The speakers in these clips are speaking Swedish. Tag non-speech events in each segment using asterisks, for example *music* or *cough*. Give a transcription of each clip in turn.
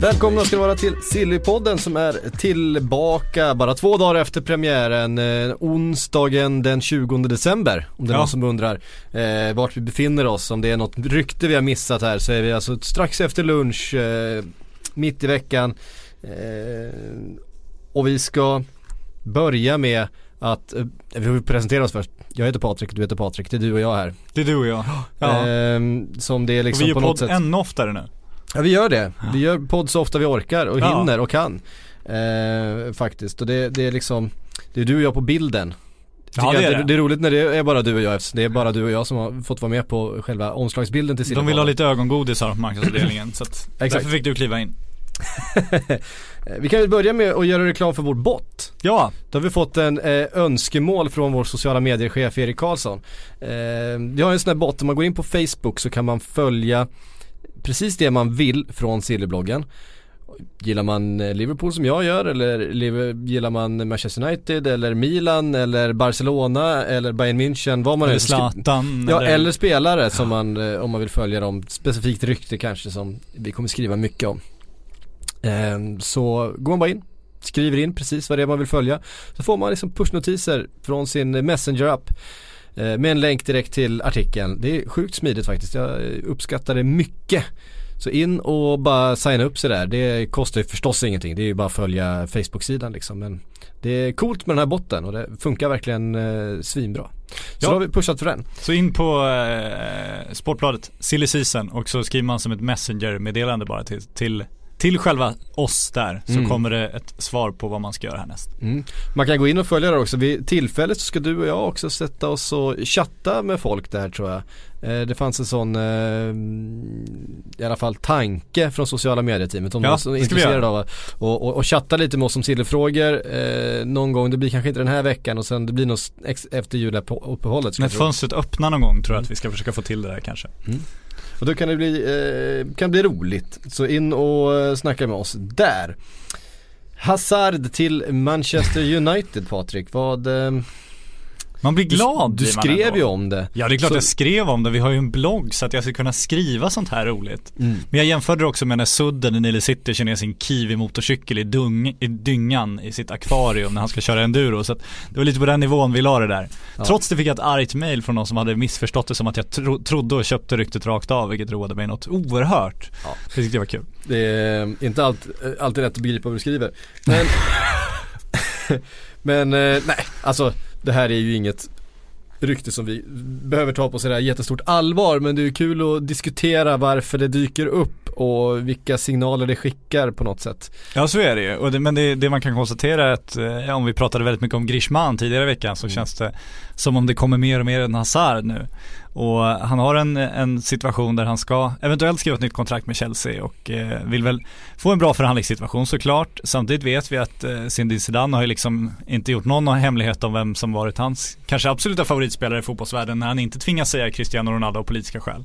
Välkomna ska vara till Sillypodden som är tillbaka bara två dagar efter premiären, eh, onsdagen den 20 december. Om det är Ja. någon som undrar eh, vart vi befinner oss, om det är något rykte vi har missat här så är vi alltså strax efter lunch, eh, mitt i veckan. Eh, och vi ska börja med att, eh, vi får presentera oss först. Jag heter Patrik, du heter Patrik, det är du och jag här. Det är du och jag. Ja. Ehm, som det är och liksom vi gör på något sätt. ännu oftare nu. Ja vi gör det. Vi gör podd så ofta vi orkar och Ja. hinner och kan. Eh, faktiskt. Och det, det är liksom, det är du och jag på bilden. Ja, det är det. det är roligt när det är bara du och jag eftersom det är bara du och jag som har fått vara med på själva omslagsbilden till De vill ha lite ögongodis här på marknadsavdelningen så att *laughs* därför fick du kliva in. *laughs* Vi kan väl börja med att göra reklam för vår bot. Ja, Då har vi fått en eh, önskemål från vår sociala medier-chef Erik Karlsson. Eh, vi har en sån här bot, om man går in på Facebook så kan man följa precis det man vill från Sillybloggen. Gillar man eh, Liverpool som jag gör eller gillar man Manchester United eller Milan eller Barcelona eller Bayern München, vad man eller Zlatan Ja eller spelare som man, eh, om man vill följa dem, specifikt rykte kanske som vi kommer skriva mycket om. Ehm, Så går man bara in, skriver in precis vad det är man vill följa. Så får man liksom pushnotiser från sin Messenger-app med en länk direkt till artikeln. Det är sjukt smidigt faktiskt, jag eh, uppskattar det mycket. Så in och bara signa upp sig där. Det kostar ju förstås ingenting. Det är ju bara att följa Facebook-sidan liksom. Men det är coolt med den här botten och det funkar verkligen eh, svinbra. Så Ja. då har vi pushat för den. Så in på eh, Sportbladet, Silly Season och så skriver man som ett messenger-meddelande bara till, till, till själva oss där. Så Mm. kommer det ett svar på vad man ska göra härnäst. Mm. Man kan gå in och följa där också. Vid tillfället så ska du och jag också sätta oss och chatta med folk där tror jag. Eh, det fanns en sån, eh, i alla fall tanke från sociala medieteamet om Ja, någon som är det ska vi intresserad göra. av att och, och, och chatta lite med oss om sillefrågor eh, någon gång. Det blir kanske inte den här veckan och sen det blir nog efter juluppehållet. När fönstret öppnar någon gång tror jag att vi ska försöka få till det där kanske. Och då kan det bli, eh, kan bli roligt. Så in och eh, snacka med oss där. Hazard till Manchester United Patrik, vad eh, man blir glad Du, du skrev ju om det. Ja det är klart Så- jag skrev om det, vi har ju en blogg så att jag ska kunna skriva sånt här roligt. Mm. Men jag jämförde det också med när Sudden i Nile City kör ner sin kiwi-motorcykel i, dung, i dyngan i sitt akvarium när han ska köra enduro. Så att det var lite på den nivån vi la det där. Ja. Trots det fick jag ett argt mail från någon som hade missförstått det som att jag tro, trodde och köpte ryktet rakt av vilket roade mig något oerhört. Ja. Det tyckte jag var kul. Det är inte allt, alltid rätt att begripa vad du skriver. Men, *laughs* *laughs* men eh, nej, alltså det här är ju inget rykte som vi behöver ta på sådär jättestort allvar men det är kul att diskutera varför det dyker upp och vilka signaler det skickar på något sätt. Ja så är det ju. Och det, men det, det man kan konstatera är att eh, om vi pratade väldigt mycket om Grishman tidigare i veckan så känns det som om det kommer mer och mer en Hazard nu. Och han har en, en situation där han ska eventuellt skriva ett nytt kontrakt med Chelsea och eh, vill väl få en bra förhandlingssituation såklart. Samtidigt vet vi att eh, Zinedine Zidane har ju liksom inte gjort någon hemlighet om vem som varit hans kanske absoluta favoritspelare i fotbollsvärlden när han inte tvingas säga Cristiano Ronaldo av politiska skäl.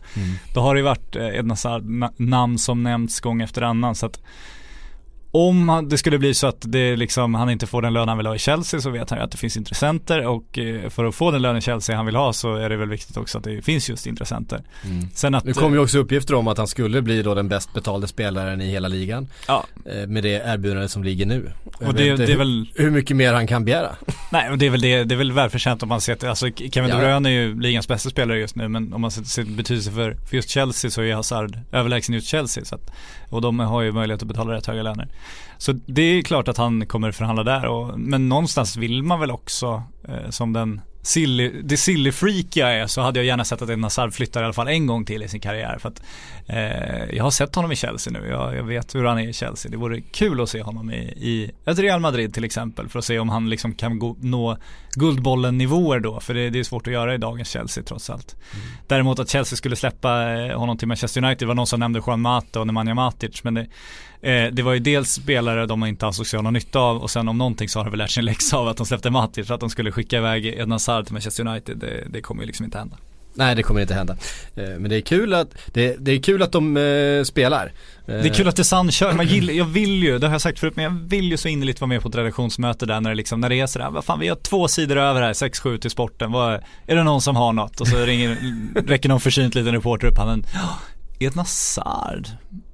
Då har det ju varit eh, Hazard na- namn som nämnts gång efter annan så att om det skulle bli så att det liksom, han inte får den lön han vill ha i Chelsea så vet han ju att det finns intressenter och eh, för att få den lönen i Chelsea han vill ha så är det väl viktigt också att det finns just intressenter. Sen att, Nu kommer ju också uppgifter om att han skulle bli då den bäst betalde spelaren i hela ligan. ja, eh, Med det erbjudande som ligger nu. Jag och vet det, inte det är väl, Hur mycket mer han kan begära. nej och det är väl det, det är väl välförtjänt om man ser att, alltså Kevin Ja. De Bruyne är ju ligans bästa spelare just nu men om man ser ser betydelse för, för just Chelsea så är Hazard överlägsen just Chelsea så att, och de har ju möjlighet att betala rätt höga löner. Så det är klart att han kommer förhandla där och, men någonstans vill man väl också eh, som den silly, det silly-freakiga är så hade jag gärna sett att Eden Hazard flyttar i alla fall en gång till i sin karriär. För att, eh, jag har sett honom i Chelsea nu, jag, jag, vet hur han är i Chelsea. Det vore kul att se honom i, i ett Real Madrid till exempel för att se om han liksom kan gå, nå Guldbollen-nivåer då, för det, det, är svårt att göra i dagens Chelsea trots allt. Mm. Däremot att Chelsea skulle släppa eh, honom till Manchester United var någon som nämnde Juan Mata och Nemanja Matic, men det, eh, det var ju dels spelare de inte ansåg sig ha någon nytta av och sen om någonting så har de väl lärt sig en läxa av att de släppte Matic för att de skulle skicka iväg Eden Hazard till Manchester United. Det, det kommer ju liksom inte hända. Nej det kommer inte hända. Eh, men det är kul att, det, det är kul att de eh, spelar. Det är kul att The Sun kör, man gillar, jag vill ju, det har jag sagt förut, men jag vill ju så innerligt vara med på ett redaktionsmöte där när det liksom, när det är sådär, vad fan vi har två sidor över här, 6-7 till sporten, vad, är det någon som har något? Och så ringer, *laughs* räcker någon försynt liten reporter upp handen, Eden Hazard,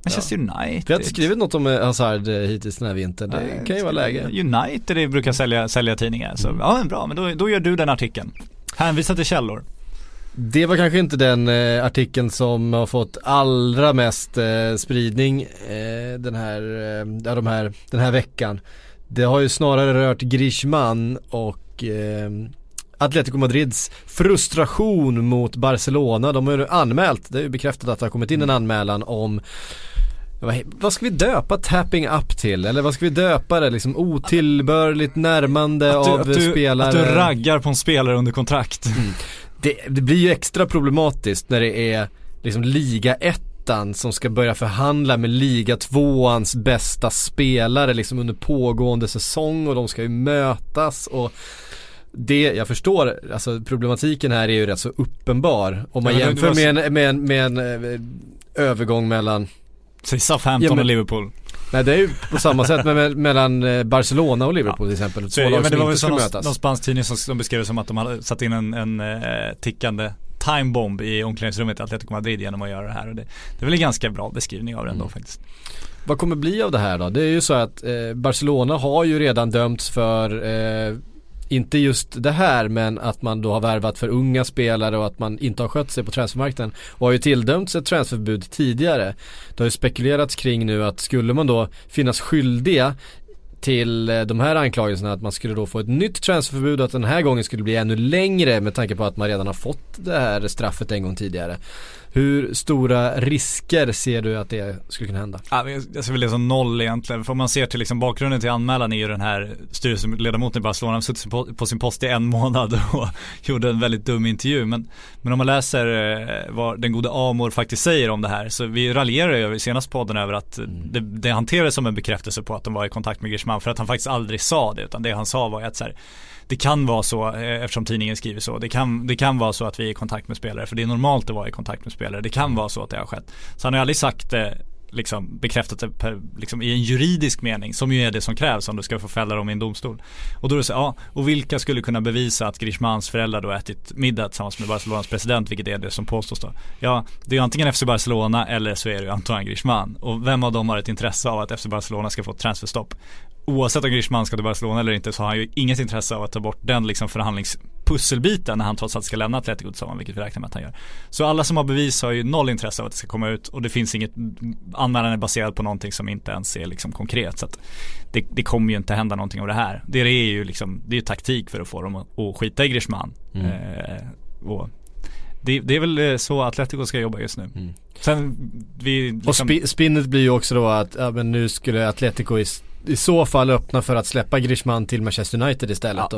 Manchester ja. United. Vi har inte skrivit något om eh, Hazard hittills den här vintern, det Nej, kan ju vara läge. United det brukar sälja, sälja tidningar, så mm. ja bra, men då, då gör du den artikeln. Hänvisa till källor. Det var kanske inte den eh, artikeln som har fått allra mest eh, spridning eh, den, här, eh, de här, den här veckan. Det har ju snarare rört Griezmann och eh, Atletico Madrids frustration mot Barcelona. De har ju anmält, det är ju bekräftat att det har kommit in en anmälan om vad ska vi döpa tapping up till? Eller vad ska vi döpa det? Liksom otillbörligt närmande att du, av att du, spelare? Att du raggar på en spelare under kontrakt. Mm det, det blir ju extra problematiskt när det är liksom liga ettan som ska börja förhandla med liga tvåans bästa spelare liksom under pågående säsong och de ska ju mötas och det, jag förstår, alltså problematiken här är ju rätt så uppenbar om man jämför med en, med en, med en eh, övergång mellan Säg Southampton ja, men, och Liverpool Nej det är ju på samma sätt med, mellan eh, Barcelona och Liverpool ja. till exempel. Två lag som inte skulle någon, mötas. Någon spansk tidning som de beskrev det som att de hade satt in en, en uh, tickande timebomb i omklädningsrummet i Atletico Madrid genom att göra det här. Och det, det är väl en ganska bra beskrivning av det ändå mm. faktiskt. Vad kommer bli av det här då? Det är ju så att eh, Barcelona har ju redan dömts för eh, inte just det här men att man då har värvat för unga spelare och att man inte har skött sig på transfermarknaden och har ju tilldömts ett transferförbud tidigare. Det har ju spekulerats kring nu att skulle man då finnas skyldiga till eh, de här anklagelserna att man skulle då få ett nytt transferförbud och att den här gången skulle bli ännu längre med tanke på att man redan har fått det här straffet en gång tidigare. Hur stora risker ser du att det skulle kunna hända? Ja, jag ser väl det som noll egentligen. För om man ser till liksom bakgrunden till anmälan är ju den här styrelseledamoten i Barcelona har suttit på, på, sin post i en *laughs* månad och gjorde en väldigt dum intervju. Men, men om man läser eh, vad den gode Amor faktiskt säger om det här så vi raljerar ju i senaste podden över att mm. det, det hanterades som en bekräftelse på att de var i kontakt med Griezmann för att han faktiskt aldrig sa det utan det han sa var att så här, det kan vara så, eh, eftersom tidningen skriver så, det kan, det kan vara så att vi är i kontakt med spelare, för det är normalt att vara i kontakt med spelare. Det kan mm. vara så att det har skett. Så han har aldrig sagt det liksom bekräftat det per, liksom, i en juridisk mening som ju är det som krävs om du ska få fälla dem i en domstol. Och då är det så, ja, och vilka skulle kunna bevisa att Grishmans föräldrar då ätit middag tillsammans med Barcelonas president, vilket är det som påstås då. Ja, det är antingen FC Barcelona eller så är det ju Antoine Grishman. Och vem av dem har ett intresse av att FC Barcelona ska få ett transferstopp? Oavsett om Griezmann ska till Barcelona eller inte så har han ju inget intresse av att ta bort den liksom förhandlingspusselbiten när han trots allt ska lämna Atletico tillsammans, vilket vi räknar med att han gör. Så alla som har bevis har ju noll intresse av att det ska komma ut och det finns inget, anmälan är baserad på någonting som inte ens är liksom konkret. Så det, det kommer ju inte hända någonting av det här. Det är ju liksom, det är taktik för att få dem att, att skita i Griezmann. Mm. Eh, och det, det, är väl eh, så Atletico ska jobba just nu. Mm. Sen vi liksom... Och sp spinnet blir ju också då att, ja, men nu skulle Atletico i så fall öppna för att släppa Griezmann till Manchester United istället ja. då.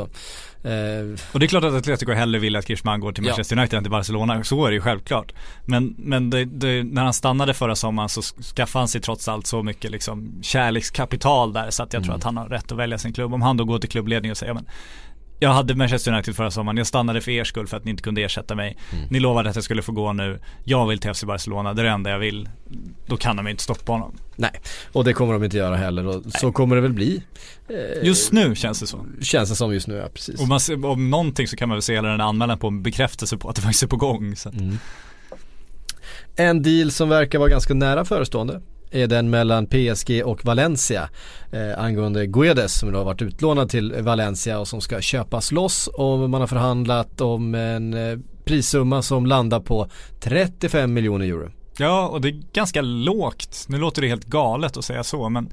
Eh. Och det är klart att Atletico hellre vill att Griezmann går till Manchester ja. United än till Barcelona, så är det ju självklart. Men, men det, det, när han stannade förra sommaren så skaffade han sig trots allt så mycket liksom kärlekskapital där så att jag mm. tror att han har rätt att välja sin klubb. Om han då går till klubbledningen och säger men jag hade Manchester United förra sommaren, jag stannade för er skull för att ni inte kunde ersätta mig. Mm. Ni lovade att jag skulle få gå nu, jag vill till FC Barcelona, det är det enda jag vill. Då kan de inte stoppa honom. Nej, och det kommer de inte göra heller och Nej. så kommer det väl bli. Eh, just nu känns det så. Känns det som just nu, ja precis. Och man, om någonting så kan man väl se hela den anmälan på en bekräftelse på att det faktiskt är på gång. Mm. En deal som verkar vara ganska nära förestående är den mellan PSG och Valencia eh, angående Guedes som då har varit utlånad till Valencia och som ska köpas loss och man har förhandlat om en eh, prissumma som landar på 35 miljoner euro. Ja, och det är ganska lågt. Nu låter det helt galet att säga så, men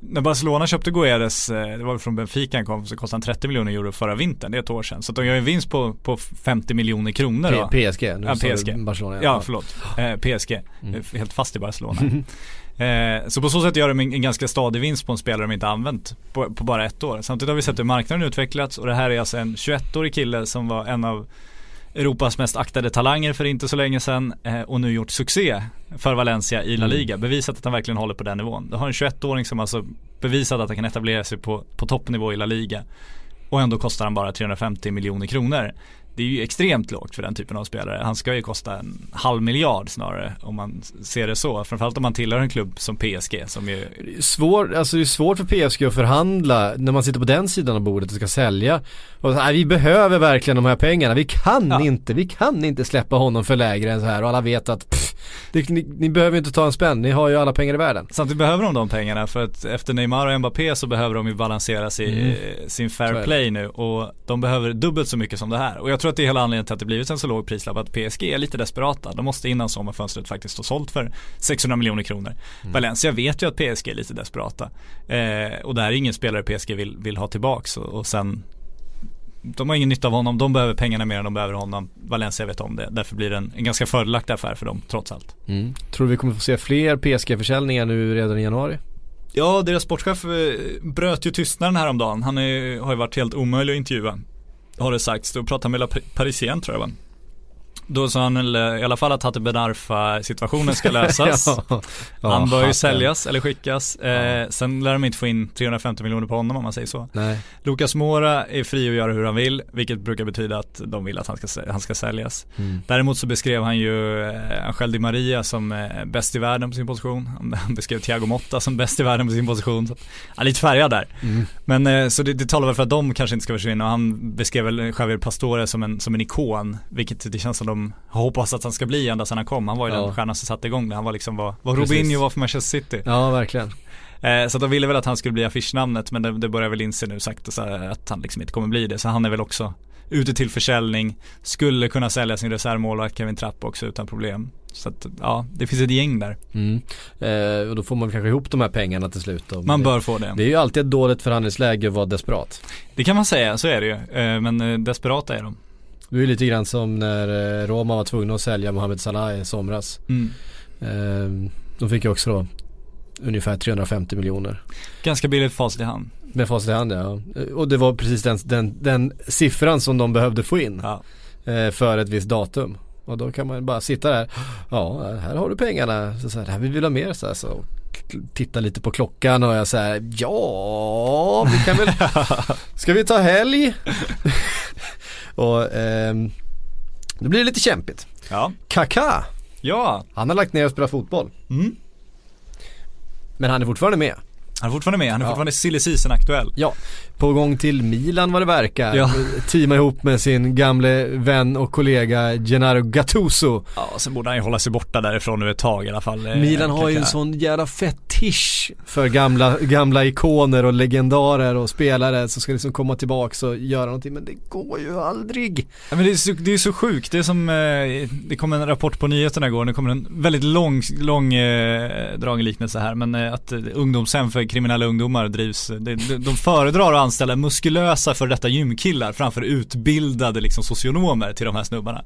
när Barcelona köpte Guedes, eh, det var från Benfica han kom, så kostade han 30 miljoner euro förra vintern, det är ett år sedan. Så de gör en vinst på, på 50 miljoner kronor då. PSG, nu Ja, PSG. Barcelona. Ja, förlåt. Eh, PSG. Mm. Helt fast i Barcelona. *laughs* eh, så på så sätt gör de en, en ganska stadig vinst på en spelare de inte använt på, på bara ett år. Samtidigt har vi sett hur marknaden utvecklats och det här är alltså en 21-årig kille som var en av Europas mest aktade talanger för inte så länge sedan eh, och nu gjort succé för Valencia i La Mm. Liga. Bevisat att han verkligen håller på den nivån. Du har en 21-åring som alltså bevisat att han kan etablera sig på, på toppnivå i La Liga. Och ändå kostar han bara 350 miljoner kronor. Det är ju extremt lågt för den typen av spelare. Han ska ju kosta en halv miljard snarare om man ser det så. Framförallt om man tillhör en klubb som PSG som ju Svår, alltså det är svårt för PSG att förhandla när man sitter på den sidan av bordet och ska sälja. Och, nej, vi behöver verkligen de här pengarna, vi kan Ja. inte, vi kan inte släppa honom för lägre än så här och alla vet att pff, det, ni, ni behöver inte ta en spänn, ni har ju alla pengar i världen. Samtidigt behöver de de pengarna för att efter Neymar och Mbappé så behöver de ju balansera sin, Mm. sin Så är fair play nu och de behöver dubbelt så mycket som det här. Och jag tror att det är hela anledningen till att det blivit en så låg prislapp att PSG är lite desperata. De måste innan sommarfönstret faktiskt ha sålt för 600 miljoner kronor. Mm. Valencia vet ju att PSG är lite desperata. Eh, och det här är ingen spelare PSG vill, vill ha tillbaks och, och sen de har ingen nytta av honom, de behöver pengarna mer än de behöver honom. Valencia vet om det, därför blir det en, en ganska fördelaktig affär för dem trots allt. Tror du vi kommer få se fler PSG-försäljningar nu redan i januari? Ja, deras sportchef eh, bröt ju tystnaden häromdagen. Han är, har ju varit helt omöjlig att intervjua. Har det sagts. Då pratade med La Parisien tror jag va? Då sa han i alla fall att Hatte Benarfa situationen ska *laughs* lösas. Ja. han bör ju säljas eller skickas. Eh, sen lär de inte få in 350 miljoner på honom om man säger så. Nej. Lucas Mora är fri att göra hur han vill, vilket brukar betyda att de vill att han ska, han ska säljas. Mm. Däremot så beskrev han ju eh, Angel Di Maria som eh, bäst i världen på sin position. Han- *laughs* Han beskrev Thiago Motta som bäst i världen på sin position. Så, ja, lite färgad där. Mm. Men eh, så det, det talar väl för att de kanske inte ska försvinna och han beskrev väl Javier Pastore som en, som en ikon. Vilket det känns som de hoppas att han ska bli ända sedan han kom. Han var ju Ja. den stjärnan som satte igång det. Han var liksom vad, vad. Robinho var för Manchester City. Ja, verkligen. Eh, så de ville väl att han skulle bli affischnamnet men det, det börjar väl inse nu sakta att han liksom inte kommer bli det. Så han är väl också ute till försäljning. Skulle kunna sälja sin reservmålvakt Kevin Trapp också utan problem. Så att ja, det finns ett gäng där. Mm. Eh, och då får man kanske ihop de här pengarna till slut då. Man det, bör få det. det är ju alltid ett dåligt förhandlingsläge att vara desperat. Det kan man säga, så är det ju. Eh, men eh, desperata är de. Det är lite grann som när eh, Roma var tvungna att sälja Mohamed Salah i somras. Mm. Eh, de fick ju också då ungefär 350 miljoner. Ganska billigt facit i hand. Med facit i hand ja. Och det var precis den, den, den siffran som de behövde få in Ja. eh, för ett visst datum. Och då kan man bara sitta där. Ja, här har du pengarna. Så, så här, här vill vi ha mer. Så, här, så titta lite på klockan och jag säger ja, vi kan väl, *laughs* ska vi ta helg? *laughs* och ehm, då blir det lite kämpigt. Ja. Kaká, Ja. han har lagt ner och spelat fotboll. Mm. Men han är fortfarande med. Han är fortfarande med, han är Ja. fortfarande silly season aktuell. Ja, på gång till Milan vad det verkar. Ja. Teamar ihop med sin gamle vän och kollega Gennaro Gattuso. Ja, sen borde han ju hålla sig borta därifrån nu ett tag i alla fall. eh, Milan har ju en sån jävla fetisch för gamla, gamla ikoner och legendarer och spelare som ska liksom komma tillbaks och göra någonting men det går ju aldrig. Ja, men det är, så, det är så sjukt, det är som, eh, det kom en rapport på nyheterna igår, det kommer en väldigt lång, lång eh, dragen liknelse här, men att ungdomshem för kriminella ungdomar drivs, de, de, de föredrar att anställa muskulösa för detta gymkillar framför utbildade liksom socionomer till de här snubbarna.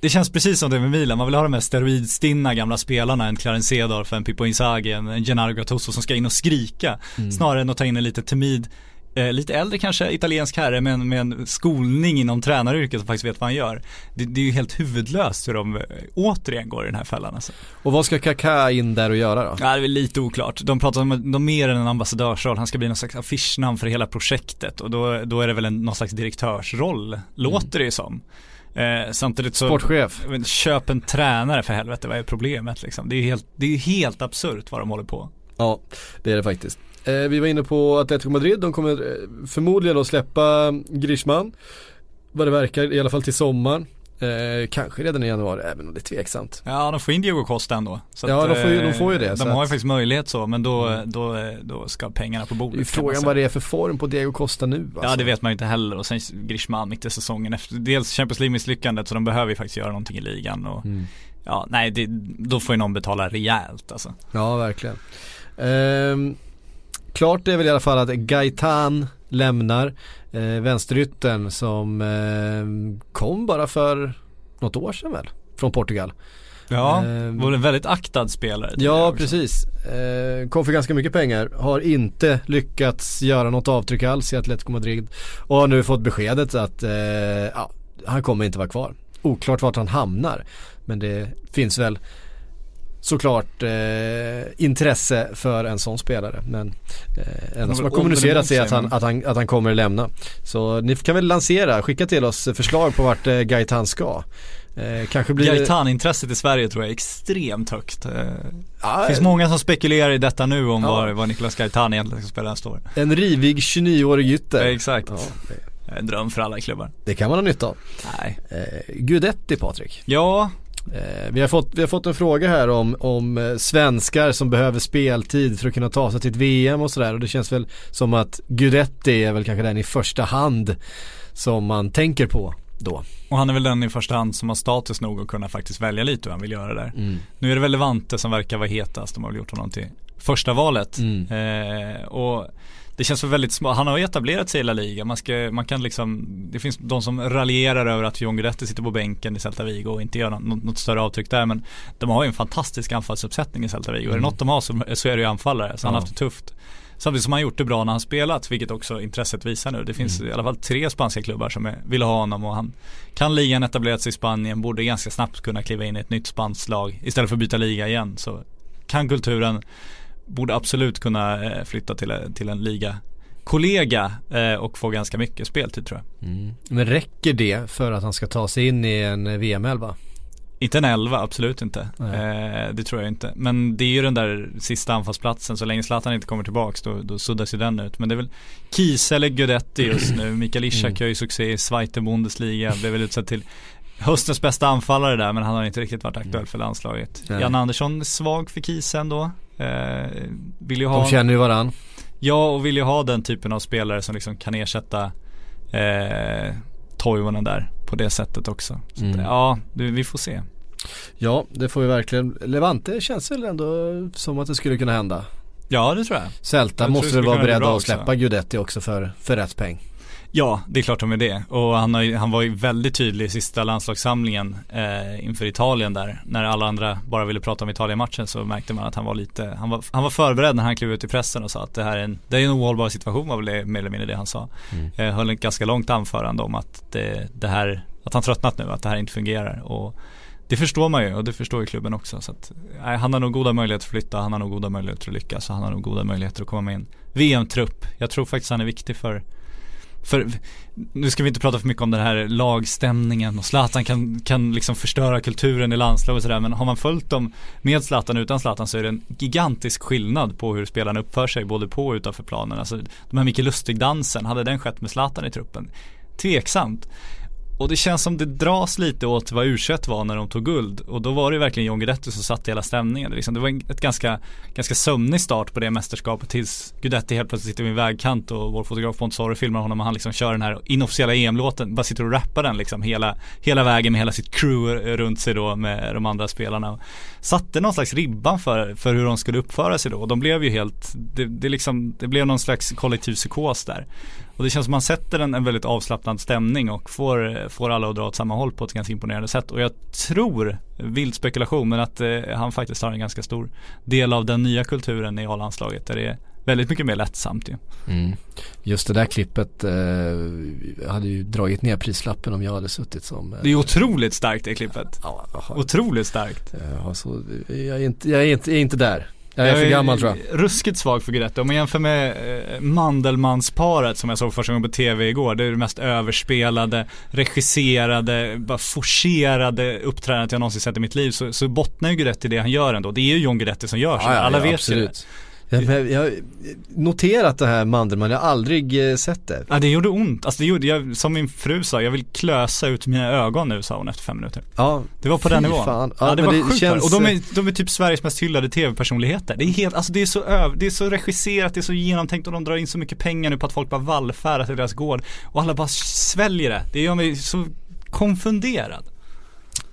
Det känns precis som det med Milan, man vill ha de här steroidstinna gamla spelarna, en Clarence Seedorf, en Pippo Inzaghi, en, en Gennaro Gattuso som ska in och skrika, snarare än att ta in en lite timid Eh, lite äldre kanske, italiensk herre med en, med en skolning inom tränaryrket som faktiskt vet vad han gör. Det, det är ju helt huvudlöst hur de eh, återigen går i den här fällan alltså. Och vad ska Kaká in där och göra då? Ja, det är lite oklart. De pratar om de mer än en ambassadörsroll, han ska bli någon slags affischnamn för hela projektet och då, då är det väl en, någon slags direktörsroll, låter det ju som. Eh, samtidigt så Sportchef. Men köp en tränare för helvete, vad är problemet liksom? Det är ju helt, det är helt absurt vad de håller på. Ja, det är det faktiskt. Eh, vi var inne på Atletico Madrid, de kommer eh, förmodligen att släppa Griezmann. Vad det verkar, i alla fall till sommaren. Eh, kanske redan i januari, även om det är tveksamt. Ja, de får in Diego Costa ändå. Ja, de får ju- eh, de får ju det, De har ju att- faktiskt möjlighet så, men då, då, då ska pengarna på Det bordet. är kan man frågan vad det är för form på Diego Costa nu alltså. Ja det vet man ju inte heller och sen Griezmann mitt i säsongen efter dels Champions League misslyckandet så de behöver ju faktiskt göra någonting i ligan och Mm. ja nej det, då får ju någon betala rejält alltså. Ja, verkligen. Ehm, klart är väl i alla fall att Gaitan lämnar eh, vänsterytten som eh, kom bara för något år sedan väl från Portugal. Ja, Ehm. var en väldigt aktad spelare. Ja precis. Eh, kom för ganska mycket pengar. Har inte lyckats göra något avtryck alls i Atletico Madrid. Och har nu fått beskedet att eh, ja, han kommer inte vara kvar. Oklart vart han hamnar. Men det finns väl såklart eh, intresse för en sån spelare. Men eh, enda som har kommunicerat sig att han, att, han, att han kommer lämna. Så ni kan väl lansera, skicka till oss förslag på vart eh, Gaitan ska. Eh, kanske blir Gaitan-intresset i Sverige tror jag är extremt högt. Eh, Det finns många som spekulerar i detta nu om Ja. var, var Niklas Gaitan egentligen ska spela nästa år. En rivig 29-årig ytter. Ja, exakt. Ja, det, En dröm för alla klubbar. det kan man ha nytta av. Nej. Eh, Gudetti Patrik. Ja, Eh, vi, har fått, vi har fått en fråga här om, om eh, svenskar som behöver speltid för att kunna ta sig till ett VM och sådär. Och det känns väl som att Gudetti är väl kanske den i första hand som man tänker på då. och han är väl den i första hand som har status nog att kunna faktiskt välja lite hur han vill göra där. Mm. Nu är det väl Levante som verkar vara hetast. De har väl gjort honom till första valet. Mm. Eh, och det känns väl väldigt små. Han har ju etablerat sig i La Liga. Man, ska, man kan liksom, det finns de som raljerar över att John Guidetti sitter på bänken i Celta Vigo och inte gör något, något större avtryck där. Men de har ju en fantastisk anfallsuppsättning i Celta Vigo. Är det något de har så, så är det ju anfallare. Så han har haft det tufft. Samtidigt som han gjort det bra när han spelat, vilket också intresset visar nu. Det finns i alla fall tre spanska klubbar som är, vill ha honom och han kan ligan etablerat sig i Spanien, borde ganska snabbt kunna kliva in i ett nytt spanskt lag istället för att byta liga igen. Så kan kulturen, borde absolut kunna eh, flytta till, till en liga kollega eh, och få ganska mycket speltid tror jag. Men räcker det för att han ska ta sig in i en eh, VM-11? Inte en elva, absolut inte. Eh, det tror jag inte. Men det är ju den där sista anfallsplatsen, så länge Zlatan inte kommer tillbaks då, då suddas ju den ut. Men det är väl Kiese eller Guidetti just nu. *clears throat* Mikael Ishak Mm. gör ju succé i Zweite Bundesliga, blev väl utsedd till höstens bästa anfallare där men han har inte riktigt varit aktuell för landslaget. Nej. Jan Andersson är svag för Kiese ändå. Eh, vill ju ha De känner ju varann. Ja, och vill ju ha den typen av spelare som liksom kan ersätta eh, Toivonen där på det sättet också. Så Mm. att, ja, vi får se. Ja, det får vi verkligen. Levante känns väl ändå som att det skulle kunna hända. Ja, det tror jag. Det måste väl vara beredda att släppa också. Gudetti också för, för rätt peng. Ja, det är klart de är det. Och han, har, han var ju väldigt tydlig i sista landslagssamlingen eh, inför Italien där. När alla andra bara ville prata om Italien-matchen så märkte man att han var lite, han var, han var förberedd när han klev ut i pressen och sa att det här är en, det är en ohållbar situation var väl det, mer eller mindre det han sa. Eh, höll ett ganska långt anförande om att det, det här, att han tröttnat nu, att det här inte fungerar. Och det förstår man ju och det förstår ju klubben också. Så att, nej, han har nog goda möjligheter att flytta, han har nog goda möjligheter att lyckas och han har nog goda möjligheter att komma med i en VM-trupp. Jag tror faktiskt han är viktig för för nu ska vi inte prata för mycket om den här lagstämningen och Zlatan kan, kan liksom förstöra kulturen i landslaget och sådär men har man följt dem med Zlatan och utan Zlatan så är det en gigantisk skillnad på hur spelarna uppför sig både på och utanför planen. Alltså de här Micke Lustig-dansen, hade den skett med Zlatan i truppen? Tveksamt. Och det känns som det dras lite åt vad u var när de tog guld och då var det ju verkligen John Guidetti som satte hela stämningen. Liksom. Det, var en- ett ganska, ganska sömnig start på det mästerskapet tills Guidetti helt plötsligt sitter vid en vägkant och vår fotograf Montessori filmar honom och han liksom kör den här inofficiella EM-låten, bara sitter och rappar den liksom hela, hela vägen med hela sitt crew runt sig då med de andra spelarna. Satte någon slags ribban för, för hur de skulle uppföra sig då och de blev ju helt, det, det, liksom, det blev någon slags kollektiv psykos där. Och det känns som man sätter en, en väldigt avslappnad stämning och får, får alla att dra åt samma håll på ett ganska imponerande sätt. Och jag tror, vild spekulation, men att eh, han faktiskt har en ganska stor del av den nya kulturen i A-landslaget där det är väldigt mycket mer lättsamt ju. Just det där klippet eh, hade ju dragit ner prislappen om jag hade suttit som eh, Det är otroligt starkt det klippet. ja, jag, har, Otroligt starkt. jag, har så, jag, är inte, jag, är inte, jag är inte där. Jag är för gammal tror jag. ruskigt svag för Guidetti. Om man jämför med eh, Mandelmansparet som jag såg första gången på tv igår. Det är det mest överspelade, regisserade, bara forcerade uppträdandet jag någonsin sett i mitt liv. Så, så bottnar ju Guidetti i det han gör ändå. Det är ju John Guidetti som gör så. Alla vet ju det. Jag, jag, har noterat det här Mandelmann, jag har aldrig eh, sett det. Ja det gjorde ont. Alltså det gjorde, jag, som min fru sa, jag vill klösa ut mina ögon nu sa hon efter fem minuter. Ja, Det var på den nivån. fan. Ja, Ja, det var det sjukt känns- Och de är, de är typ Sveriges mest hyllade tv-personligheter. Det är helt, alltså det är så öv, det är så regisserat, det är så genomtänkt och de drar in så mycket pengar nu på att folk bara vallfärdar till deras gård. Och alla bara sväljer det. Det gör mig så konfunderad.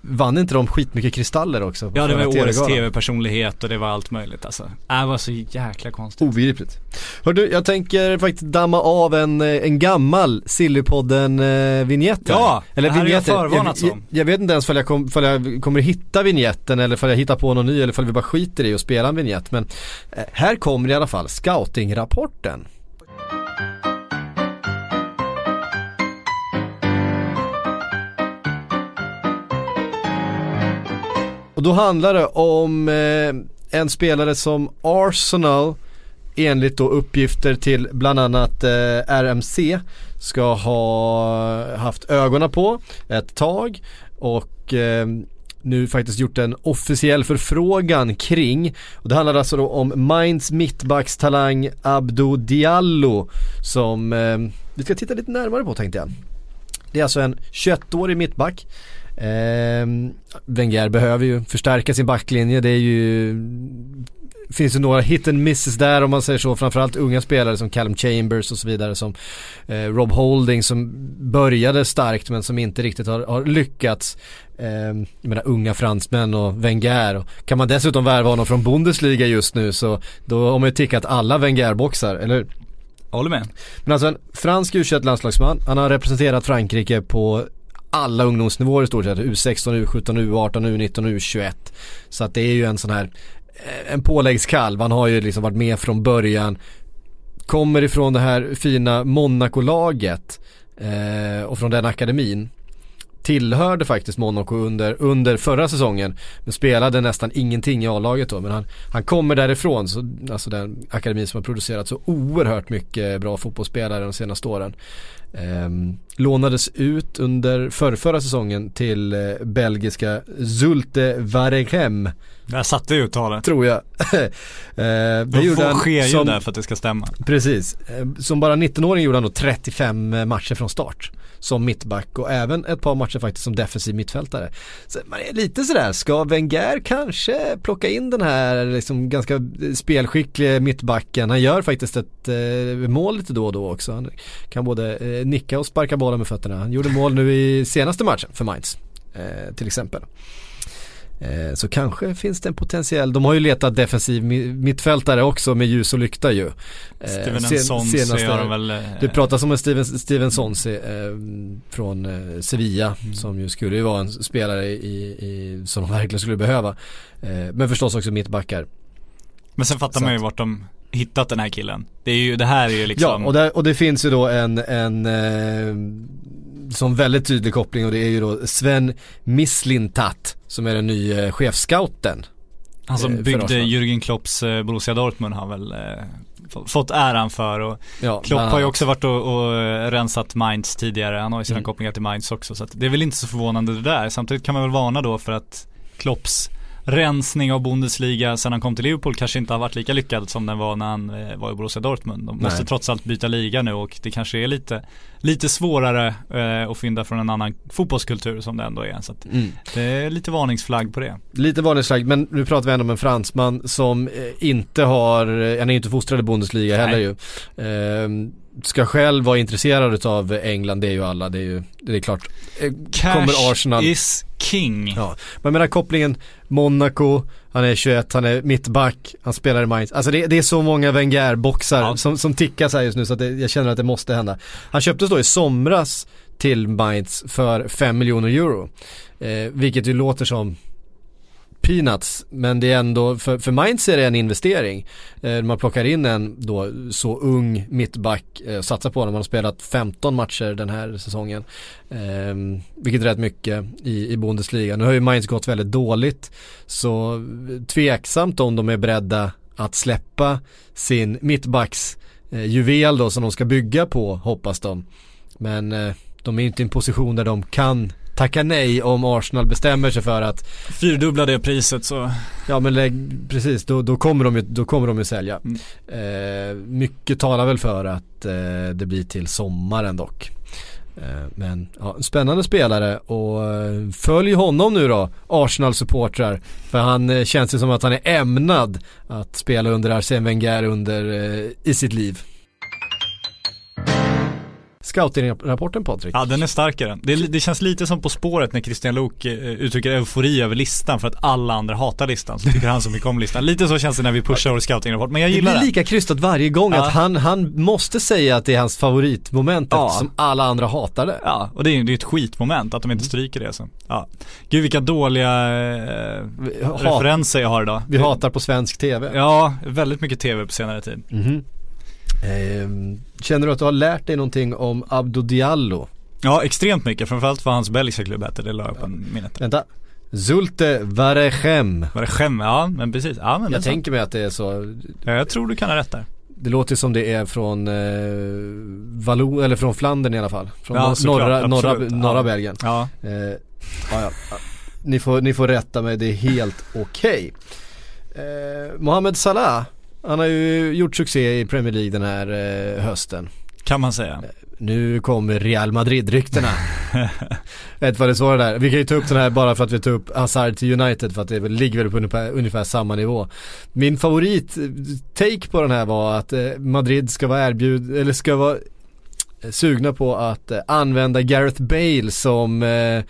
Vann inte de skitmycket kristaller också? Ja det var årets tv-personlighet och det var allt möjligt alltså. Äh, Det var så jäkla konstigt. Obegripligt. Hördu, jag tänker faktiskt damma av en, eh, en gammal Sillypodden eh, vignett. Ja, eller det här har jag vignetter. förvarnat jag, jag, jag vet inte ens om jag, kom, jag kommer hitta vignetten eller om jag hittar på någon ny eller om vi bara skiter i att spela en vignett. Men eh, här kommer i alla fall scoutingrapporten. Och då handlar det om eh, en spelare som Arsenal enligt då uppgifter till bland annat eh, RMC ska ha haft ögonen på ett tag och eh, nu faktiskt gjort en officiell förfrågan kring. Och det handlar alltså då om Mainz mittbackstalang Abdo Diallo som eh, vi ska titta lite närmare på tänkte jag. Det är alltså en 21-årig mittback. Eh, Wenger behöver ju förstärka sin backlinje. Det är ju finns ju några hit and misses där om man säger så. Framförallt unga spelare som Callum Chambers och så vidare som eh, Rob Holding som började starkt men som inte riktigt har, har lyckats. Eh, jag menar unga fransmän och Wenger. Och kan man dessutom värva honom från Bundesliga just nu så då har man ju tickat alla Wenger-boxar, eller hur? Håller med. Men alltså en fransk u landslagsman, han har representerat Frankrike på alla ungdomsnivåer i stort sett. U16, U17, U18, U19 och U21. Så att det är ju en sån här eh, en påläggskalv. Han har ju liksom varit med från början. Kommer ifrån det här fina Monaco-laget eh, och från den akademin. Tillhörde faktiskt Monaco under, under förra säsongen men spelade nästan ingenting i A-laget då men han, han kommer därifrån, så, alltså den akademin som har producerat så oerhört mycket bra fotbollsspelare de senaste åren. Eh, lånades ut under förrförra säsongen till eh, belgiska Zulte Waregem Där satte ju uttalet. tror jag. *laughs* eh, det gjorde han ske ju som- där för att det ska stämma. Precis. Eh, Som bara 19-åring gjorde han då 35 matcher från start som mittback och även ett par matcher faktiskt som defensiv mittfältare. Så man är lite sådär, ska Wenger kanske plocka in den här liksom ganska spelskickliga mittbacken? Han gör faktiskt ett eh, mål lite då och då också. Han kan både eh, nicka och sparka bollen med fötterna. Han gjorde mål nu i senaste matchen för Mainz eh, till exempel. Eh, Så kanske finns det en potentiell, de har ju letat defensiv mi- mittfältare också med ljus och lykta ju. Eh, Steven sen- Sonsi har de väl... eh, det pratas om en Steven, Steven Sonsi eh, från eh, Sevilla som ju skulle ju vara en spelare i, i, som de verkligen skulle behöva. Eh, men förstås också mittbackar. Men sen fattar Så man ju vart de hittat den här killen. Det är ju, det här är ju liksom... Ja, och, där, och det finns ju då en, en eh, som väldigt tydlig koppling och det är ju då Sven Mislintat som är den nya chefscouten. Han eh, som för byggde. Jürgen Klopps eh, Borussia Dortmund har väl eh, få- fått äran för och Ja, Klopp har ju också varit och, och eh, rensat Mainz tidigare. Han har ju sina Mm. kopplingar till Mainz också. Så det är väl inte så förvånande det där. Samtidigt kan man väl varna då för att Klopps rensning av Bundesliga sen han kom till Liverpool kanske inte har varit lika lyckad som den var när han eh, var i Borussia Dortmund. De måste Nej. trots allt byta liga nu och det kanske är lite, lite svårare eh, att fynda från en annan fotbollskultur som det ändå är. Så Mm. det är lite varningsflagg på det. Lite varningsflagg, men nu pratar vi ändå om en fransman som eh, inte har, eh, han är inte fostrad i Bundesliga Nej. heller ju. Ehm, ska själv vara intresserad av England, det är ju alla, det är ju, det är klart. Cash kommer Arsenal. is king. Ja, men jag menar kopplingen Monaco, han är 21, han är mittback, han spelar i Mainz. Alltså det, det är så många Wenger-boxar Ja. som, som tickas här just nu så att det, jag känner att det måste hända. Han köptes då i somras till Mainz för 5 miljoner euro. Eh, vilket ju låter som peanuts, men det är ändå, för, för Mainz är det en investering. Eh, man plockar in en då så ung mittback, eh, satsar på honom, han har spelat 15 matcher den här säsongen. Eh, vilket är rätt mycket i, i Bundesliga. Nu har ju Mainz gått väldigt dåligt, så tveksamt om de är beredda att släppa sin mittbacks eh, juvel då som de ska bygga på, hoppas de. Men eh, de är inte i en position där de kan tacka nej om Arsenal bestämmer sig för att Fyrdubbla det priset så Ja men lägg, precis, då, då, kommer de ju, då kommer de ju sälja. Mm. Eh, mycket talar väl för att eh, det blir till sommaren dock. Eh, men ja, spännande spelare och eh, följ honom nu då, Arsenal-supportrar. För han eh, känns ju som att han är ämnad att spela under Arsene Wenger under, i sitt liv. Scouting-rapporten Patrik. Ja den är starkare. Det, det känns lite som På spåret när Christian Lok eh, uttrycker eufori över listan för att alla andra hatar listan. Så tycker han så mycket om listan. Lite så känns det när vi pushar vår scouting-rapport. Men jag Det gillar blir det. lika krystat varje gång Ja. att han, han måste säga att det är hans favoritmoment Ja. eftersom alla andra hatar det. Ja, och det är ju det ett skitmoment att de inte stryker det så. Ja. Gud vilka dåliga eh, referenser jag har idag. vi hatar på svensk TV. Ja, väldigt mycket tv på senare tid. Mhm. Ehm, känner du att du har lärt dig någonting om Abdo Diallo? Ja, extremt mycket. Framförallt vad hans belgiska klubb hette, det la jag på minnet. Vänta. Zulte Varechem. Var det skäm? Ja, men precis. Ja, men Jag tänker mig att det är så. Ja, jag tror du kan ha rätt där. Det låter som det är från eh, Valo, eller från Flandern i alla fall. Från Ja, norra, norra, norra Ja. Belgien. Ja, Eh, ja, ja. Ni, får, ni får rätta mig, det är helt okej. Eh, Mohamed Salah, han har ju gjort succé i Premier League den här eh, hösten. kan man säga. Nu kommer Real Madrid-ryktena. Vet *laughs* vad det står där. Vi kan ju ta upp den här bara för att vi tar upp Hazard till United för att det ligger väl på ungefär, ungefär samma nivå. Min favorit eh, take på den här var att eh, Madrid ska vara erbjud, eller ska vara eh, sugna på att eh, använda Gareth Bale som eh,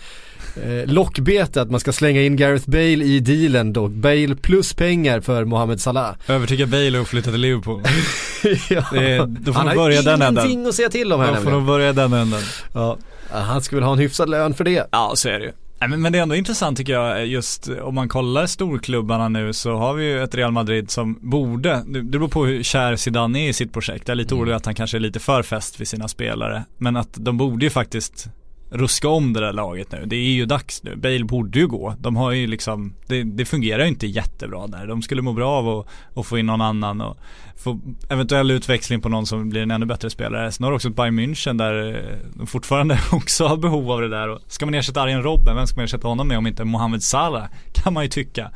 eh, lockbete, att man ska slänga in Gareth Bale i dealen då. Bale plus pengar för Mohamed Salah. *laughs* Övertyga Bale att flytta till Liverpool. *laughs* ja. Det är- då får Han har börja den änden. ingenting att säga till om här Då får nämligen. de börja den änden. Ja. Han väl ha en hyfsad lön för det. Ja, så är det ju. Men, det är ändå intressant tycker jag, just om man kollar storklubbarna nu så har vi ju ett Real Madrid som borde, det beror på hur kär Zidane är i sitt projekt. Jag är lite orolig att han kanske är lite för fäst vid sina spelare. Men att de borde ju faktiskt ruska om det där laget nu. Det är ju dags nu. Bale borde ju gå. De har ju liksom, det, det fungerar ju inte jättebra där. De skulle må bra av att, att få in någon annan och få eventuell utväxling på någon som blir en ännu bättre spelare. Sen har du också Bayern München där de fortfarande *laughs* också har behov av det där. Och ska man ersätta Arjen Robben, vem ska man ersätta honom med om inte Mohamed Salah? *laughs* Kan man ju tycka.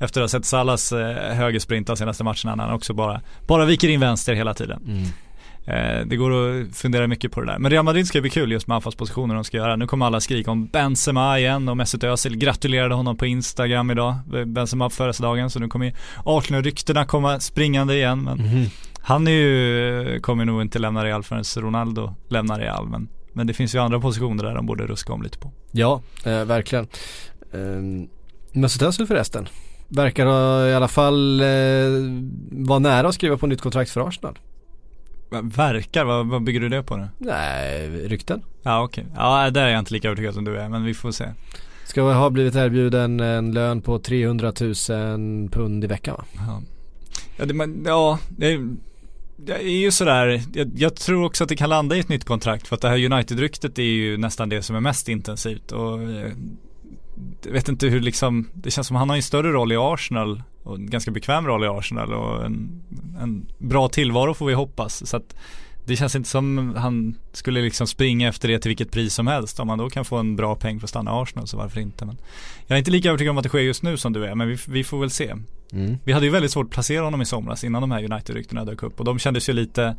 Efter att ha sett Salahs högersprint högersprinta senaste matcherna när han också bara, bara viker in vänster hela tiden. Mm det går att fundera mycket på det där. Men Real Madrid ska bli kul just med anfallspositioner de ska göra. Nu kommer alla skrika om Benzema igen och Mesut Özil gratulerade honom på Instagram idag. Benzema på födelsedagen så nu kommer ju Arsenal-ryktena komma springande igen. Men han är ju, kommer nog inte lämna Real förrän Ronaldo lämnar Real. Men, men det finns ju andra positioner där de borde ruska om lite på. Ja, eh, verkligen. Um, Mesut Özil förresten. Verkar i alla fall eh, vara nära att skriva på nytt kontrakt för Arsenal. Verkar, vad, vad bygger du det på nu? Nej, rykten. Ja okej, ja där är jag inte lika övertygad som du är men vi får se. Ska ha blivit erbjuden en lön på 300 000 pund i veckan va? Ja, ja, det, men, ja det, det är ju sådär, jag, jag tror också att det kan landa i ett nytt kontrakt för att det här United-ryktet är ju nästan det som är mest intensivt och eh, vet inte hur liksom, det känns som han har en större roll i Arsenal och en ganska bekväm roll i Arsenal och en, en bra tillvaro får vi hoppas. Så att det känns inte som han skulle liksom springa efter det till vilket pris som helst. Om man då kan få en bra peng för att stanna i Arsenal så varför inte. Men jag är inte lika övertygad om att det sker just nu som du är men vi, vi får väl se. Mm. Vi hade ju väldigt svårt att placera honom i somras innan de här United-ryktena dök upp och de kändes ju lite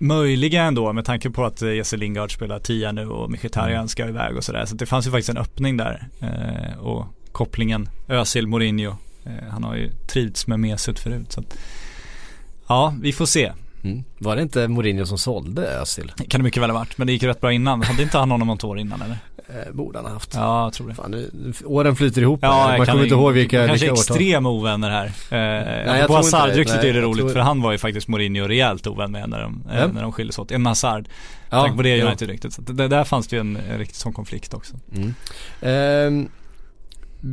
möjliga ändå med tanke på att eh, Jesse Lingard spelar tia nu och Mkhitaryan ska iväg och sådär. Så det fanns ju faktiskt en öppning där eh, och kopplingen Özil Mourinho. Eh, han har ju trivts med Mesut förut. Så att, ja, vi får se. Mm. Var det inte Mourinho som sålde Özil? Kan det mycket väl ha varit, men det gick rätt bra innan. Hade inte han honom något år innan eller? Eh, borde han ha haft. Ja, jag tror det. Fan, nu, åren flyter ihop Ja, här. jag Man kommer inte ihåg vilka, Kanske vilka årtal. extrema ovänner här. Eh, på. Hazard-ryktet är det roligt tror- för han var ju faktiskt Mourinho rejält ovän med när de, eh, när de skildes åt. En Hazard. Ja, Tack på det ja. United-ryktet. Att det, där fanns det ju en, en riktig sån konflikt också. Mm. Ehm,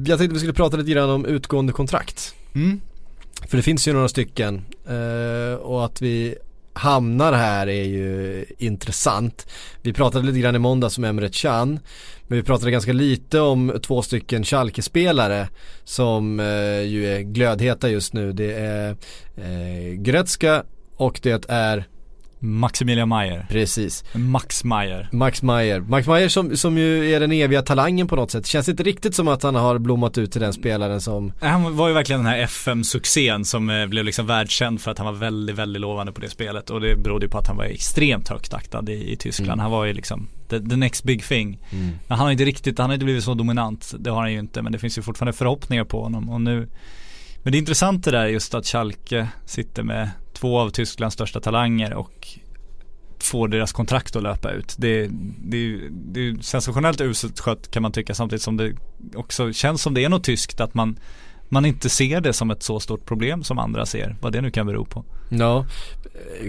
jag tänkte vi skulle prata lite grann om utgående kontrakt. Mm. För det finns ju några stycken eh, och att vi hamnar här är ju intressant. Vi pratade lite grann i måndags om Emre Can. Men vi pratade ganska lite om två stycken Schalke-spelare som eh, ju är glödheta just nu. Det är eh, Gretzka och det är Maximilian Mayer. precis Max Mayer. Max Meyer. Max Meyer som, som ju är den eviga talangen på något sätt. Känns inte riktigt som att han har blommat ut till den spelaren som Han var ju verkligen den här FM-succén som eh, blev liksom världskänd för att han var väldigt, väldigt lovande på det spelet. Och det berodde ju på att han var extremt högt aktad i, i Tyskland. Mm. Han var ju liksom the, the next big thing. Men han har inte riktigt, han har inte blivit så dominant. Det har han ju inte. Men det finns ju fortfarande förhoppningar på honom. Och nu men det är intressant det där just att Schalke sitter med två av Tysklands största talanger och får deras kontrakt att löpa ut. Det, det, det är sensationellt uselt skött kan man tycka samtidigt som det också känns som det är något tyskt att man man inte ser det som ett så stort problem som andra ser, vad det nu kan bero på. Ja,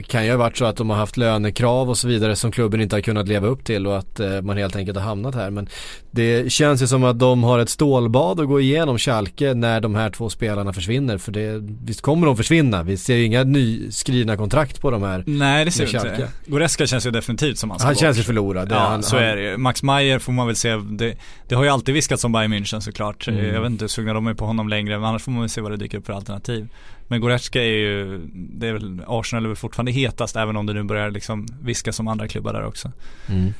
kan ju ha varit så att de har haft lönekrav och så vidare som klubben inte har kunnat leva upp till och att eh, man helt enkelt har hamnat här. Men det känns ju som att de har ett stålbad att gå igenom Schalke när de här två spelarna försvinner. För det, visst kommer de försvinna, vi ser ju inga nyskrivna kontrakt på de här. Nej det ser vi inte. Goreska känns ju definitivt som han ska Han bort. känns ju förlorad. Ja, han, så han, är det ju. Max Meyer får man väl se, det, det har ju alltid viskats om Bayern München såklart. Mm. Jag vet inte hur sugna de är på honom längre, men annars får man väl se vad det dyker upp för alternativ. Men Goretzka är ju, det är väl, Arsenal är väl fortfarande hetast även om det nu börjar liksom viskas om andra klubbar där också. Mm.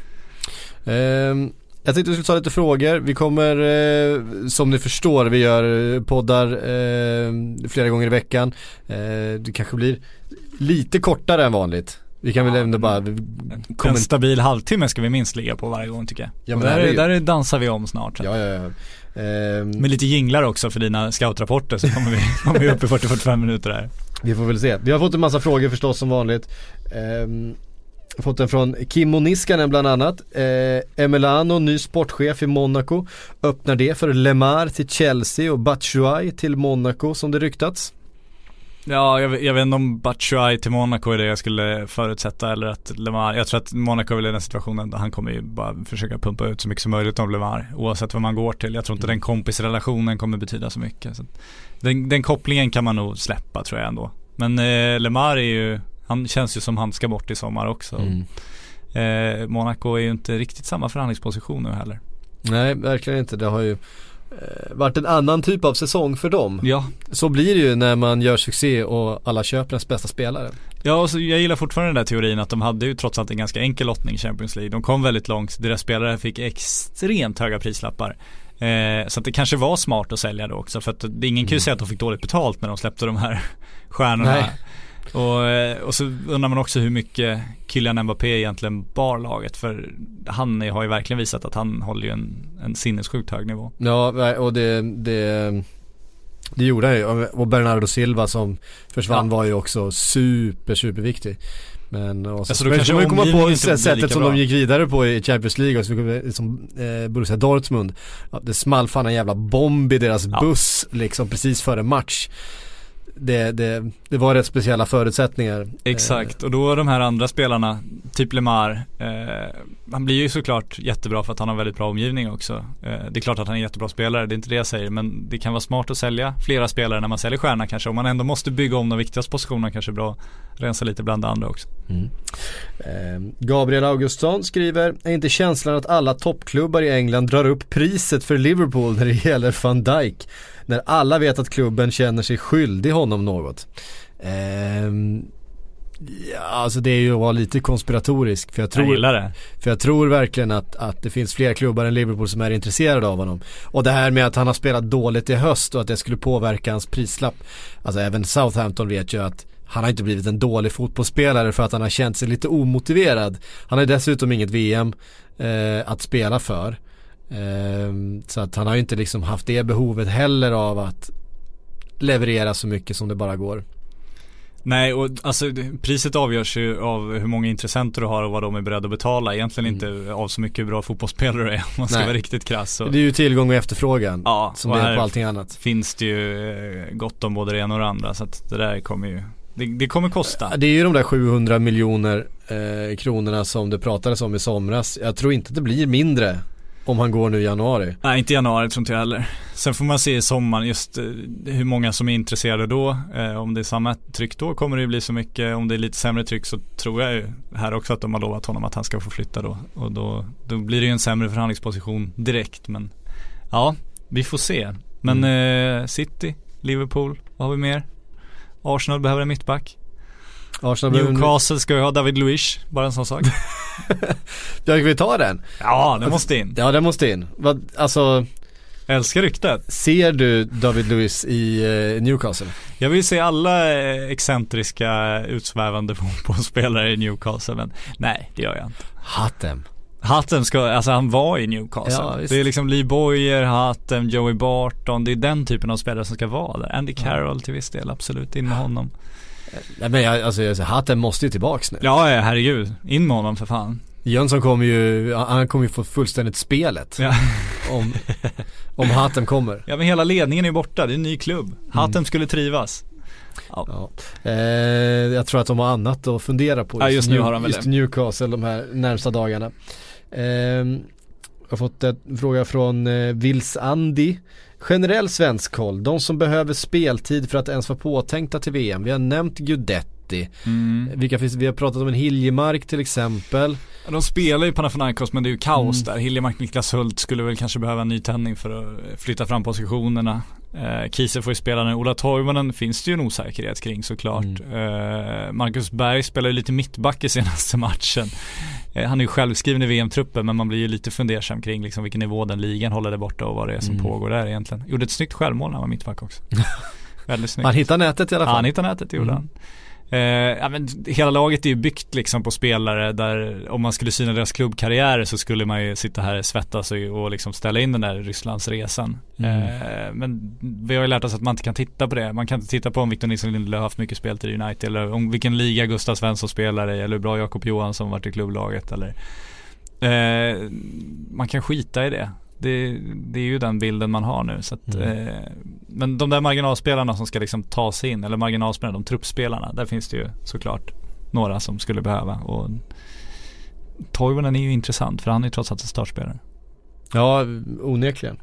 Ehm, jag tänkte vi skulle ta lite frågor. Vi kommer, eh, som ni förstår, vi gör eh, poddar eh, flera gånger i veckan. Eh, det kanske blir lite kortare än vanligt. Vi kan väl Ja, ändå bara En kommentera. stabil halvtimme ska vi minst ligga på varje gång tycker jag. Ja, men där, herregud. där dansar vi om snart. Ja, ja, ja. Ehm, Med lite jinglar också för dina scoutrapporter så kommer vi, *laughs* kommer vi upp i 40-45 minuter här. Vi får väl se. Vi har fått en massa frågor förstås som vanligt. Ehm, fått en från Kimmo Niskanen bland annat. Eh, Emelano, ny sportchef i Monaco. Öppnar det för Lemar till Chelsea och Batshuayi till Monaco som det ryktats. Ja, jag, vet- jag vet inte om Batshuayi till Monaco är det jag skulle förutsätta eller att Lemar, jag tror att Monaco är väl i den situationen där han kommer ju bara försöka pumpa ut så mycket som möjligt av Lemar oavsett vad man går till. Jag tror inte den kompisrelationen kommer betyda så mycket. Så den, den kopplingen kan man nog släppa tror jag ändå. Men eh, Lemar är ju, han känns ju som han ska bort i sommar också. Mm. Eh, Monaco är ju inte riktigt samma förhandlingsposition nu heller. Nej, verkligen inte. Det har ju varit en annan typ av säsong för dem. Ja, Så blir det ju när man gör succé och alla köper ens bästa spelare. Ja, och så jag gillar fortfarande den där teorin att de hade ju trots allt en ganska enkel lottning i Champions League. De kom väldigt långt, deras spelare fick extremt höga prislappar. Eh, så att det kanske var smart att sälja då också för att ingen kan ju säga att de fick dåligt betalt när de släppte de här stjärnorna. Nej. Och, eh, och så undrar man också hur mycket Kylian Mbappé egentligen bar laget för han har ju verkligen visat att han håller ju en, en sinnessjukt hög nivå. Ja, och det, det, det gjorde han ju. Och Bernardo Silva som försvann Ja. var ju också super, superviktig. Men och så, Alltså, då men kanske man komma på sättet som bra. de gick vidare på i Champions League och så som eh, Borussia Dortmund. Ja, det small fan en jävla bomb i deras Ja. buss liksom precis före match. Det, det, det var rätt speciella förutsättningar. Exakt, och då de här andra spelarna, typ Lemar, eh, han blir ju såklart jättebra för att han har väldigt bra omgivning också. Eh, det är klart att han är en jättebra spelare, det är inte det jag säger, men det kan vara smart att sälja flera spelare när man säljer stjärna kanske. Om man ändå måste bygga om de viktigaste positionerna kanske är bra att rensa lite bland det andra också. Eh, Gabriel Augustsson skriver, är inte känslan att alla toppklubbar i England drar upp priset för Liverpool när det gäller van Dijk? När alla vet att klubben känner sig skyldig honom något. Ehm, ja, alltså det är ju att vara lite konspiratorisk för jag Jag tror, gillar det. för jag tror verkligen att, att det finns fler klubbar än Liverpool som är intresserade av honom. Och det här med att han har spelat dåligt i höst och att det skulle påverka hans prislapp. Alltså även Southampton vet ju att han har inte blivit en dålig fotbollsspelare för att han har känt sig lite omotiverad. Han har dessutom inget VM eh, att spela för. Ehm, så att han har ju inte liksom haft det behovet heller av att leverera så mycket som det bara går. Nej, och alltså priset avgörs ju av hur många intressenter du har och vad de är beredda att betala. Egentligen inte av så mycket hur bra fotbollsspelare du *laughs* är om man ska Nej. vara riktigt krass. Så. Det är ju tillgång och efterfrågan. Ja, som och det är på allting annat. finns det ju eh, gott om både det ena och det andra. Så att det där kommer ju, det, det kommer kosta. Det är ju de där 700 miljoner eh, kronorna som det pratades om i somras. Jag tror inte det blir mindre om han går nu i januari. Nej, inte i januari tror inte jag heller. Sen får man se i sommar just eh, hur många som är intresserade då. Eh, om det är samma tryck då kommer det ju bli så mycket. Om det är lite sämre tryck så tror jag ju här också att de har lovat honom att han ska få flytta då. Och då, då blir det ju en sämre förhandlingsposition direkt. Men ja, vi får se. Men eh, City, Liverpool, vad har vi mer? Arsenal behöver en mittback. Arsenal behöver Newcastle ska ju ha David Luiz, bara en sån sak. *laughs* *laughs* Ja, vi tar den. Ja, det måste in. Ja, den måste in. Alltså, Jag älskar ryktet. ser du David Lewis i eh, Newcastle? Jag vill se alla eh, excentriska utsvävande *laughs* fotbollsspelare i Newcastle men nej det gör jag inte. Hatem. Hatten ska, alltså han var i Newcastle. Ja, det är liksom Lee Boyer, Hatten, Joey Barton, det är den typen av spelare som ska vara där. Andy Carroll till viss del, absolut, in med honom. Nej men jag, alltså jag Hatten måste ju tillbaks nu. Ja, ja herregud, in med honom för fan. Jönsson kommer ju, han kommer ju få fullständigt spelet Ja. om, om Hatten kommer. ja men hela ledningen är ju borta, det är en ny klubb. Mm. Hatten skulle trivas. Ja. Eh, jag tror att de har annat att fundera på. Ja, just nu har de väl just det. Newcastle de här närmsta dagarna. Eh, jag har fått en fråga från eh, Vils Andi. Generell svensk koll, de som behöver speltid för att ens vara påtänkta till VM. Vi har nämnt Gudetti. Mm. Vilka finns, vi har pratat om en Hiljemark till exempel. Ja, De spelar ju Panathinaikos men det är ju kaos Mm. där. Hiljemark Niklas Hult skulle väl kanske behöva en nytändning för att flytta fram positionerna. Eh, Kiese får ju spela nu. Ola Toivonen finns det ju en osäkerhet kring såklart. Mm. Eh, Marcus Berg spelar ju lite mittback i senaste *laughs* matchen. Eh, han är ju självskriven i VM-truppen men man blir ju lite fundersam kring liksom vilken nivå den ligan håller där borta och vad det är som Mm. pågår där egentligen. Gjorde ett snyggt självmål när han var mittback också. *laughs* Väldigt snyggt. Han hittar nätet i alla Ja, fall. han hittade nätet, gjorde Mm. han. Eh, ja, men hela laget är ju byggt liksom på spelare där om man skulle syna deras klubbkarriärer så skulle man ju sitta här svettas och, och liksom ställa in den där Rysslandsresan. Mm. Eh, men vi har ju lärt oss att man inte kan titta på det. Man kan inte titta på om Victor Nilsson Lindelöf har haft mycket speltid i United eller om vilken liga Gustav Svensson spelar i eller hur bra Jakob Johansson varit i klubblaget eller eh, man kan skita i det. Det, det är ju den bilden man har nu. Så att, Mm. eh, men de där marginalspelarna som ska liksom ta sig in, eller marginalspelarna, de truppspelarna, där finns det ju såklart några som skulle behöva. Och Toivonen är ju intressant för han är ju trots allt en startspelare. Ja, onekligen.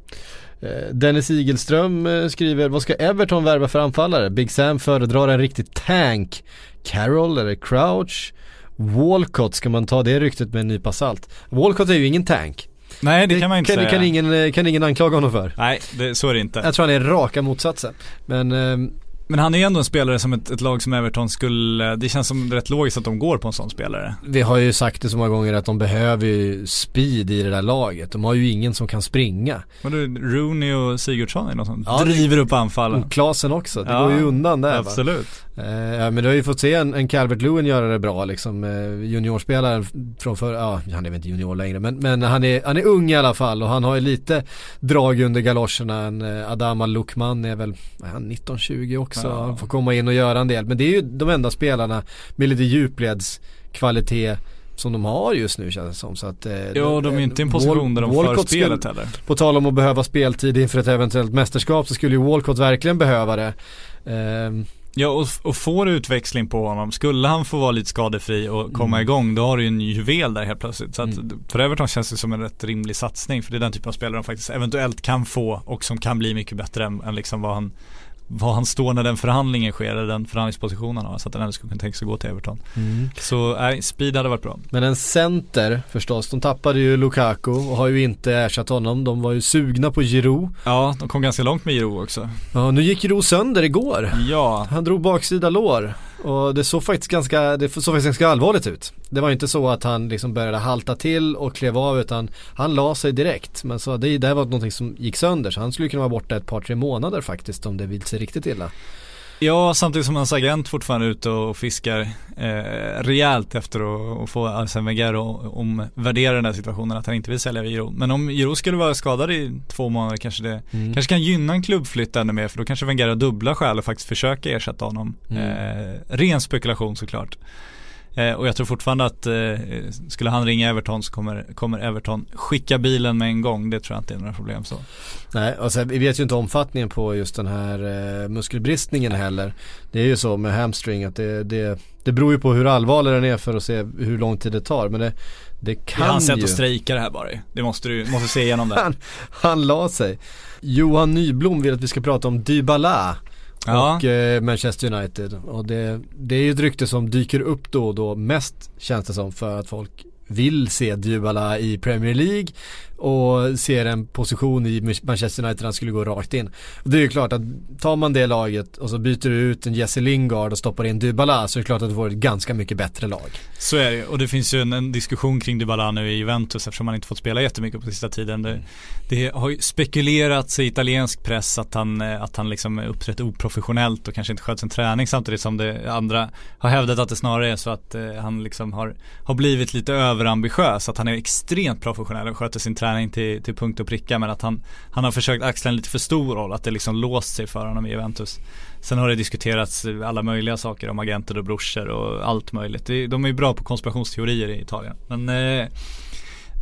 Eh, Dennis Igelström eh, skriver, vad ska Everton värva för anfallare? Big Sam föredrar en riktig tank. Carroll eller Crouch? Walcott, ska man ta det ryktet med en nypa salt? Walcott är ju ingen tank. Nej det, kan man inte kan, säga. kan, ingen, eh, kan ingen anklaga honom för. Nej, det, så är det inte. Jag tror han är raka motsatsen. Men ehm, Men han är ju ändå en spelare som ett, ett lag som Everton skulle, det känns som rätt logiskt att de går på en sån spelare. vi har ju sagt det så många gånger att de behöver ju speed i det där laget. De har ju ingen som kan springa. Men du, Rooney och Sigurdsson är något som Ja, driver upp anfallen. Och Klasen också, det Ja, går ju undan där va? Absolut. Eh, ja, men du har ju fått se en, en Calvert Lewin göra det bra liksom. Eh, juniorspelaren från förr, ja han är väl inte junior längre men, men han, är, han är ung i alla fall och han har ju lite drag under galoscherna. En, eh, Adama Lukman är väl, är han 19-20 också. Ja. Han får komma in och göra en del. Men det är ju de enda spelarna med lite djupledskvalitet som de har just nu känns det som. Så att, eh, Ja, de är ju inte i en position där de för spelet skulle- heller. På tal om att behöva speltid inför ett eventuellt mästerskap så skulle ju Walcott verkligen behöva det. Ehm, Ja och, och får utväxling på honom, skulle han få vara lite skadefri och komma Mm. igång då har du ju en juvel där helt plötsligt. Så att Mm. för Everton känns det som en rätt rimlig satsning för det är den typen av spelare de faktiskt eventuellt kan få och som kan bli mycket bättre än, än liksom vad han vad han står när den förhandlingen sker, eller den förhandlingspositionen han har. Så att den ändå skulle kunna tänka sig gå till Everton. Så nej, speed hade varit bra. Men en center förstås, de tappade ju Lukaku och har ju inte ersatt honom. De var ju sugna på Giroud. Ja, de kom ganska långt med Giro också. Ja, nu gick Giroud sönder igår. Ja, Han drog baksida lår och det såg faktiskt ganska, det såg faktiskt ganska allvarligt ut. Det var inte så att han liksom började halta till och klev av utan han la sig direkt. Men så det, det här var någonting som gick sönder så han skulle kunna vara borta ett par tre månader faktiskt om det vill sig riktigt illa. Ja, samtidigt som hans agent fortfarande är ute och fiskar eh, rejält efter att att få Arsene Wenger att omvärdera den här situationen att han inte vill sälja Giro. Men om Giro skulle vara skadad i två månader kanske det Mm. kanske kan gynna en klubbflytt ännu mer för då kanske Wenger har dubbla skäl och faktiskt försöka ersätta honom. Mm. Eh, ren spekulation såklart. Eh, och jag tror fortfarande att eh, skulle han ringa Everton så kommer, kommer Everton skicka bilen med en gång. Det tror jag inte är några problem så. Nej, och sen, vi vet ju inte omfattningen på just den här eh, muskelbristningen heller. Det är ju så med hamstring att det, det, det beror ju på hur allvarlig den är för att se hur lång tid det tar. Men det, det Det är kan hans sätt att strejka det här bara Det måste du måste se igenom det. *laughs* Han, han la sig. Johan Nyblom vill att vi ska prata om Dybala Ja. och eh, Manchester United. Och det, det är ju ett rykte som dyker upp då och då. Mest känns det som för att folk vill se Dybala i Premier League och ser en position i Manchester United där han skulle gå rakt in. Och det är ju klart att tar man det laget och så byter du ut en Jesse Lingard och stoppar in Dybala så är det klart att du får ett ganska mycket bättre lag. Så är det ju och det finns ju en, en diskussion kring Dybala nu i Juventus eftersom han inte fått spela jättemycket på sista tiden. Det, det har ju spekulerats i italiensk press att han, eh, att han liksom uppträtt oprofessionellt och kanske inte skött sin träning samtidigt som det andra har hävdat att det snarare är så att eh, han liksom har, har blivit lite överambitiös. Att han är extremt professionell och sköter sin träning till, till punkt och pricka men att han, han har försökt axla en lite för stor roll, att det liksom låst sig för honom i Juventus. Sen har det diskuterats alla möjliga saker om agenter och brorsor och allt möjligt. De är ju bra på konspirationsteorier i Italien. Men eh,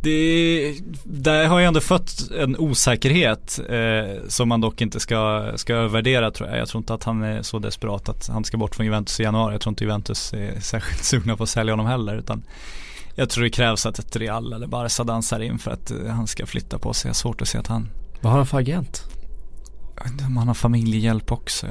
det, där har ju ändå fött en osäkerhet eh, som man dock inte ska, ska övervärdera tror jag. Jag tror inte att han är så desperat att han ska bort från Juventus i januari. Jag tror inte Juventus är särskilt sugna på att sälja honom heller. Utan jag tror det krävs att ett Real eller Barca dansar in för att eh, han ska flytta på sig. Jag har svårt att se att han Vad har han för agent? jag vet inte om han har familjehjälp också.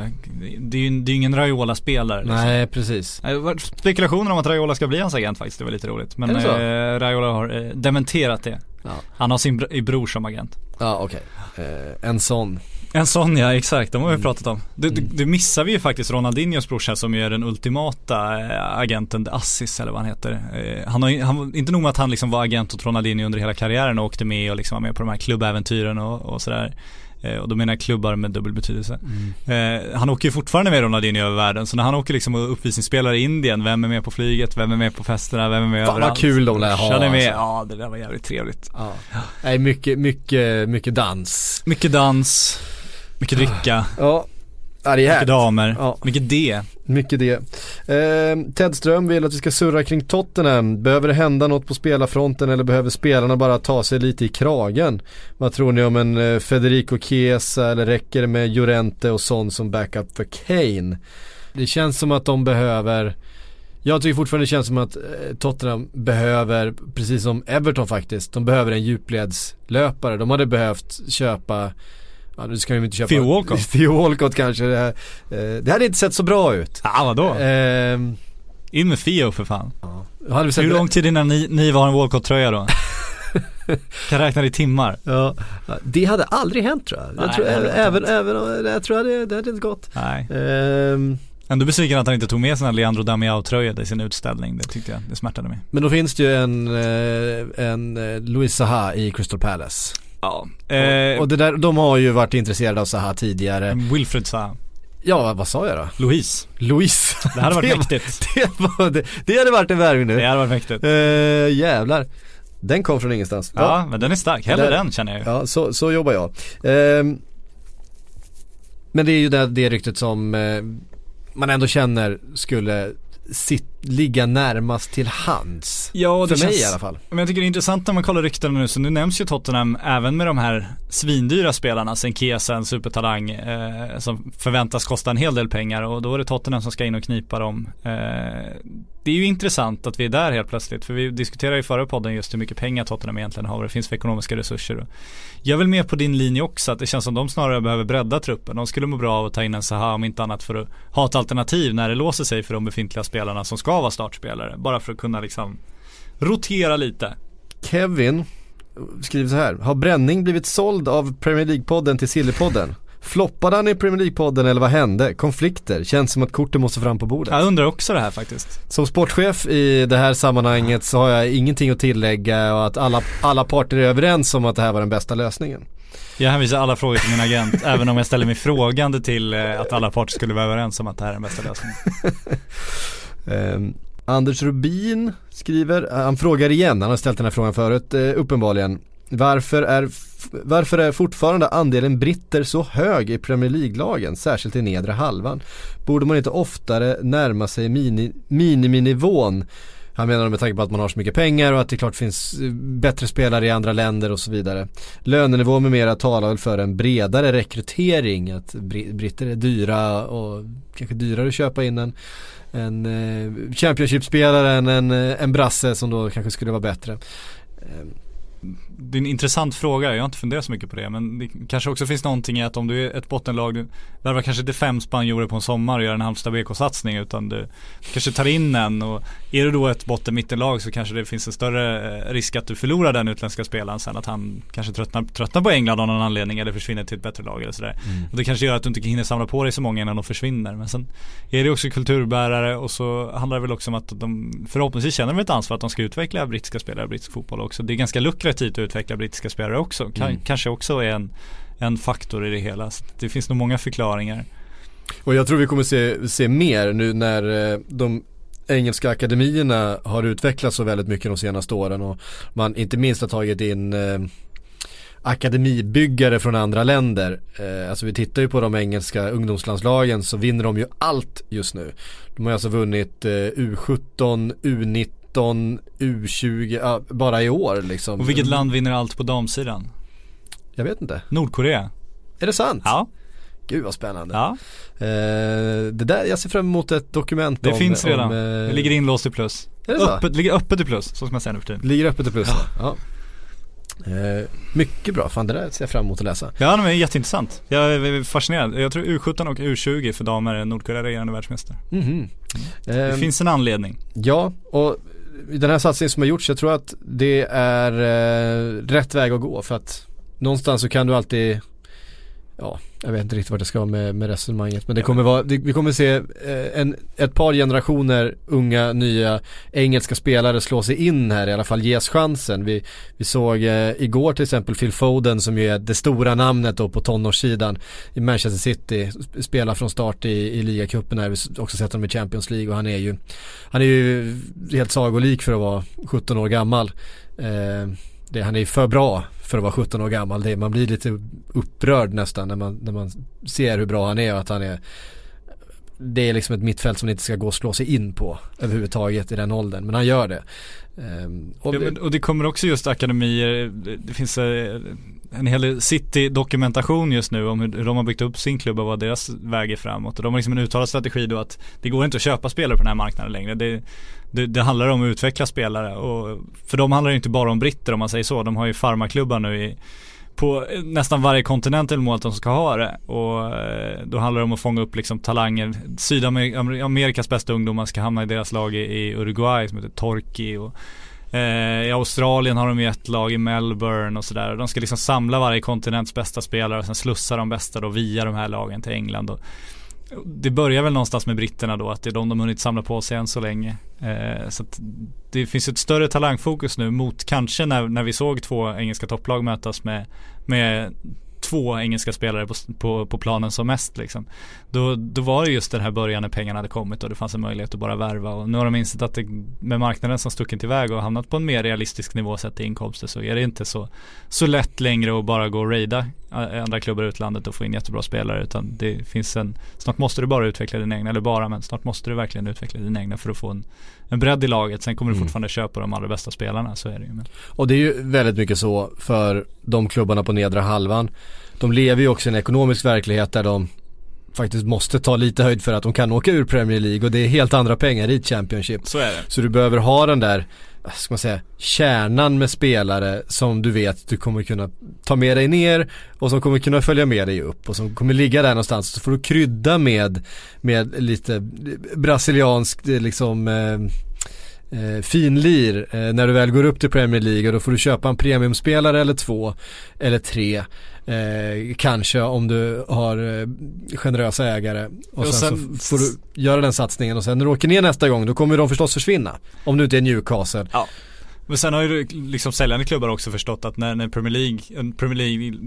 Det, är ju det är ingen Raiola-spelare. liksom. Nej precis. Varit spekulationer om att Raiola ska bli hans agent faktiskt, det var lite roligt. Men eh, Raiola har eh, dementerat det. Ja, Han har sin br- bror som agent. ja okej. Eh, en sån. En sån ja, exakt. De har vi Mm. pratat om. Det, det, det missar vi ju faktiskt Ronaldinhos brorsa som ju är den ultimata eh, agenten, Assis eller vad han heter. Eh, han har han, inte nog med att han liksom var agent åt Ronaldinho under hela karriären och åkte med och liksom var med på de här klubbäventyren och, och sådär. Eh, och då menar jag klubbar med dubbel betydelse. Eh, han åker ju fortfarande med Ronaldinho över världen. Så när han åker liksom och uppvisningsspelar i Indien, vem är med på flyget, vem är med på festerna, vem är med Fan vad överallt? kul de lär ha, är med, alltså. ja det där var jävligt trevligt. Ja. Nej mycket, mycket, mycket dans. Mycket dans, mycket dricka, Ja. Ja det är mycket damer, Ja. mycket det. Mycket det. Eh, Ted Ström vill att vi ska surra kring Tottenham. Behöver det hända något på spelarfronten eller behöver spelarna bara ta sig lite i kragen? Vad tror ni om en eh, Federico Chiesa eller räcker det med Llorente och sånt som backup för Kane? Det känns som att de behöver jag tycker fortfarande det känns som att eh, Tottenham behöver, precis som Everton faktiskt, de behöver en djupledslöpare. De hade behövt köpa Ja nu ska de inte köpa Theo Walcott. *laughs* Theo Walcott kanske. Det, här, eh, det hade inte sett så bra ut. Ja vadå? Ehm, In med Fio för fan. hade vi sett Hur lång tid innan ni, ni var en Walcott-tröja då? *laughs* kan räkna i timmar. Ja, det hade aldrig hänt tror jag. Jag Nej, tror, det även, även, om- jag tror det, det hade inte gått. Nej. Ehm, Ändå besviken att han inte tog med sin Leandro Damiao-tröja i sin utställning. Det tyckte jag, det smärtade mig. men då finns det ju en, eh, en eh, Louis Zaha i Crystal Palace. Ja. och, Eh, och det där, de har ju varit intresserade av Zaha tidigare. Wilfred sa Ja, vad sa jag då? Louise. Louis. Det hade varit *laughs* det, mäktigt. det, var, det, det hade varit en värvning nu. Det hade varit mäktigt. Eh, jävlar. Den kom från ingenstans. Ja, men den är stark. Hellre den känner jag ju. Ja, så, så jobbar jag. Ehm, men det är ju det, det ryktet som eh, man ändå känner skulle sit, ligga närmast till hands. Ja, För mig känns, i alla fall. Men jag tycker det är intressant när man kollar ryktena nu, så nu nämns ju Tottenham även med de här svindyra spelarna, sen Chiesa, en supertalang, eh, som förväntas kosta en hel del pengar och då är det Tottenham som ska in och knipa dem. Eh, det är ju intressant att vi är där helt plötsligt, för vi diskuterade i förra podden just hur mycket pengar Tottenham egentligen har, vad det finns för ekonomiska resurser. Jag vill med på din linje också, att det känns som de snarare behöver bredda truppen. De skulle må bra av att ta in en Zaha om inte annat för att ha ett alternativ när det låser sig för de befintliga spelarna som ska vara startspelare. Bara för att kunna liksom rotera lite. Kevin skriver så här. Har Bränning blivit såld av Premier League-podden till Sillypodden? Floppade han i Premier League-podden eller vad hände? Konflikter? Känns som att korten måste fram på bordet. Jag undrar också det här faktiskt. Som sportchef i det här sammanhanget så har jag ingenting att tillägga och att alla, alla parter är överens om att det här var den bästa lösningen. Jag hänvisar alla frågor till min agent, *laughs* även om jag ställer mig frågande till eh, att alla parter skulle vara överens om att det här är den bästa lösningen. *laughs* Ehm, Anders Rubin skriver, eh, han frågar igen, han har ställt den här frågan förut eh, uppenbarligen. Varför är, varför är fortfarande andelen britter så hög i Premier League-lagen, särskilt i nedre halvan? Borde man inte oftare närma sig mini, miniminivån? Han menar med tanke på att man har så mycket pengar och att det klart finns eh, bättre spelare i andra länder och så vidare. Lönenivå med mera talar väl för en bredare rekrytering. Att britter är dyra och kanske dyrare att köpa in en, en eh, Championship-spelare än en, eh, en brasse som då kanske skulle vara bättre. Eh, det är en intressant fråga, jag har inte funderat så mycket på det men det kanske också finns någonting i att om du är ett bottenlag, du värvar kanske inte fem spanjorer på en sommar och gör en Halmstad BK-satsning utan du kanske tar in en och är du då ett botten mittenlag så kanske det finns en större eh, risk att du förlorar den utländska spelaren sen att han kanske tröttnar, tröttnar på England av någon anledning eller försvinner till ett bättre lag eller sådär. Mm. Och det kanske gör att du inte hinner samla på dig så många innan de försvinner men sen är det också kulturbärare och så handlar det väl också om att de förhoppningsvis känner de ett ansvar att de ska utveckla brittiska spelare, brittisk fotboll också. Det är ganska lukrativt att utveckla brittiska spelare också. Kan, Mm. Kanske också är en, en faktor i det hela. Så det finns nog många förklaringar. Och jag tror vi kommer se, se mer nu när eh, de engelska akademierna har utvecklats så väldigt mycket de senaste åren och man inte minst har tagit in eh, akademibyggare från andra länder. Eh, alltså vi tittar ju på de engelska ungdomslandslagen så vinner de ju allt just nu. De har alltså vunnit eh, U17, U19, U20, ja, bara i år liksom. Och vilket land vinner allt på damsidan? Jag vet inte. Nordkorea. Är det sant? Ja, Gud vad spännande. ja. Eh, det där, jag ser fram emot ett dokument det om, finns redan. Om, eh, det ligger inlåst i plus. Är det så? Öppet, ligger öppet i plus, så ska man säga nu för tiden. Ligger öppet och plus. Ja. Eh, mycket bra, fan det där ser jag fram emot att läsa. Ja, men det är jätteintressant. Jag är fascinerad. Jag tror U17 och U20 för damer är Nordkorea regerande världsmästare. Mhm. Det Ehm, finns en anledning. Ja, och den här satsningen som har gjorts, jag tror att det är eh, rätt väg att gå för att någonstans så kan du alltid Ja, jag vet inte riktigt vart jag ska med, med resonemanget men det kommer vara, det, vi kommer se eh, en, ett par generationer unga nya engelska spelare slå sig in här i alla fall ges chansen. Vi, vi såg eh, igår till exempel Phil Foden som ju är det stora namnet då på tonårssidan i Manchester City, spelar från start i, i ligacupen här, vi har också sett honom i Champions League och han är ju han är ju helt sagolik för att vara 17 år gammal. Eh, det, han är för bra för att vara 17 år gammal. Det, man blir lite upprörd nästan när man, när man ser hur bra han är och att han är det är liksom ett mittfält som man inte ska gå och slå sig in på överhuvudtaget i den åldern. Men han gör det. Ehm, och Ja, men, och det kommer också just akademier, det- det finns eh, en hel City-dokumentation just nu om hur hur de har byggt upp sin klubb och vad deras väg är framåt. Och de har liksom en uttalad strategi då att det går inte att köpa spelare på den här marknaden längre. Det, det, det handlar om att utveckla spelare och för dem handlar det inte bara om britter om man säger så. De har ju farmaklubbar nu i på nästan varje kontinent eller mål att de ska ha det och eh, då handlar det om att fånga upp liksom talanger. Sydamerikas bästa ungdomar ska hamna i deras lag i, i Uruguay som heter Torki och eh, i Australien har de ju ett lag i Melbourne och sådär. De ska liksom samla varje kontinents bästa spelare och sen slussa de bästa då via de här lagen till England. Och det börjar väl någonstans med britterna då, att det är de de hunnit samla på sig än så länge. Eh, så att det finns ett större talangfokus nu mot kanske när, när vi såg två engelska topplag mötas med, med två engelska spelare på, på, på planen som mest liksom. Då, då var det just den här början när pengarna hade kommit och det fanns en möjlighet att bara värva och nu har de insett att det, med marknaden som stuckit iväg och hamnat på en mer realistisk nivå sett i inkomster så är det inte så, så lätt längre att bara gå och raida andra klubbar i utlandet och få in jättebra spelare utan det finns en, snart måste du bara utveckla din egna, eller bara men snart måste du verkligen utveckla din egna för att få en, en bredd i laget. Sen kommer du Mm. fortfarande köpa de allra bästa spelarna, så är det ju. Men. Och det är ju väldigt mycket så för de klubbarna på nedre halvan. De lever ju också i en ekonomisk verklighet där de faktiskt måste ta lite höjd för att de kan åka ur Premier League och det är helt andra pengar i ett Championship. Så är det. Så du behöver ha den där, ska man säga, kärnan med spelare som du vet du kommer kunna ta med dig ner och som kommer kunna följa med dig upp och som kommer ligga där någonstans. Så får du krydda med, med lite brasiliansk eh, liksom eh, eh, finlir eh, när du väl går upp till Premier League och då får du köpa en premiumspelare eller två eller tre. Eh, kanske om du har eh, generösa ägare och Och sen, sen- så får du göra den satsningen och sen när du åker ner nästa gång då kommer de förstås försvinna. Om du inte är Newcastle. Men sen har ju liksom säljande klubbar också förstått att när, när Premier League, en Premier League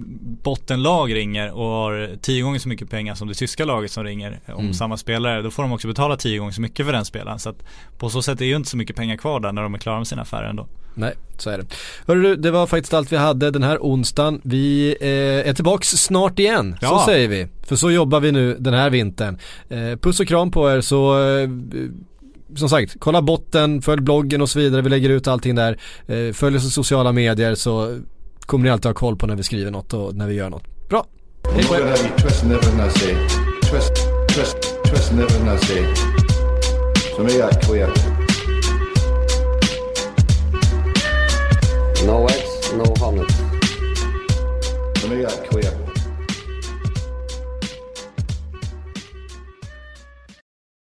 bottenlag ringer och har tio gånger så mycket pengar som det tyska laget som ringer om Mm. samma spelare, då får de också betala tio gånger så mycket för den spelaren. Så att på så sätt är ju inte så mycket pengar kvar där när de är klara med sina affärer ändå. Nej, så är det. Hörru det var faktiskt allt vi hade den här onsdagen. Vi eh, är tillbaks snart igen, Ja. så säger vi. För så jobbar vi nu den här vintern. Eh, puss och kram på er så eh, som sagt, kolla botten, följ bloggen och så vidare. Vi lägger ut allting där. Eh, följ oss i sociala medier så kommer ni alltid ha koll på när vi skriver något och när vi gör något. Bra, hej på er. Är. No X, no. Let me get that clear.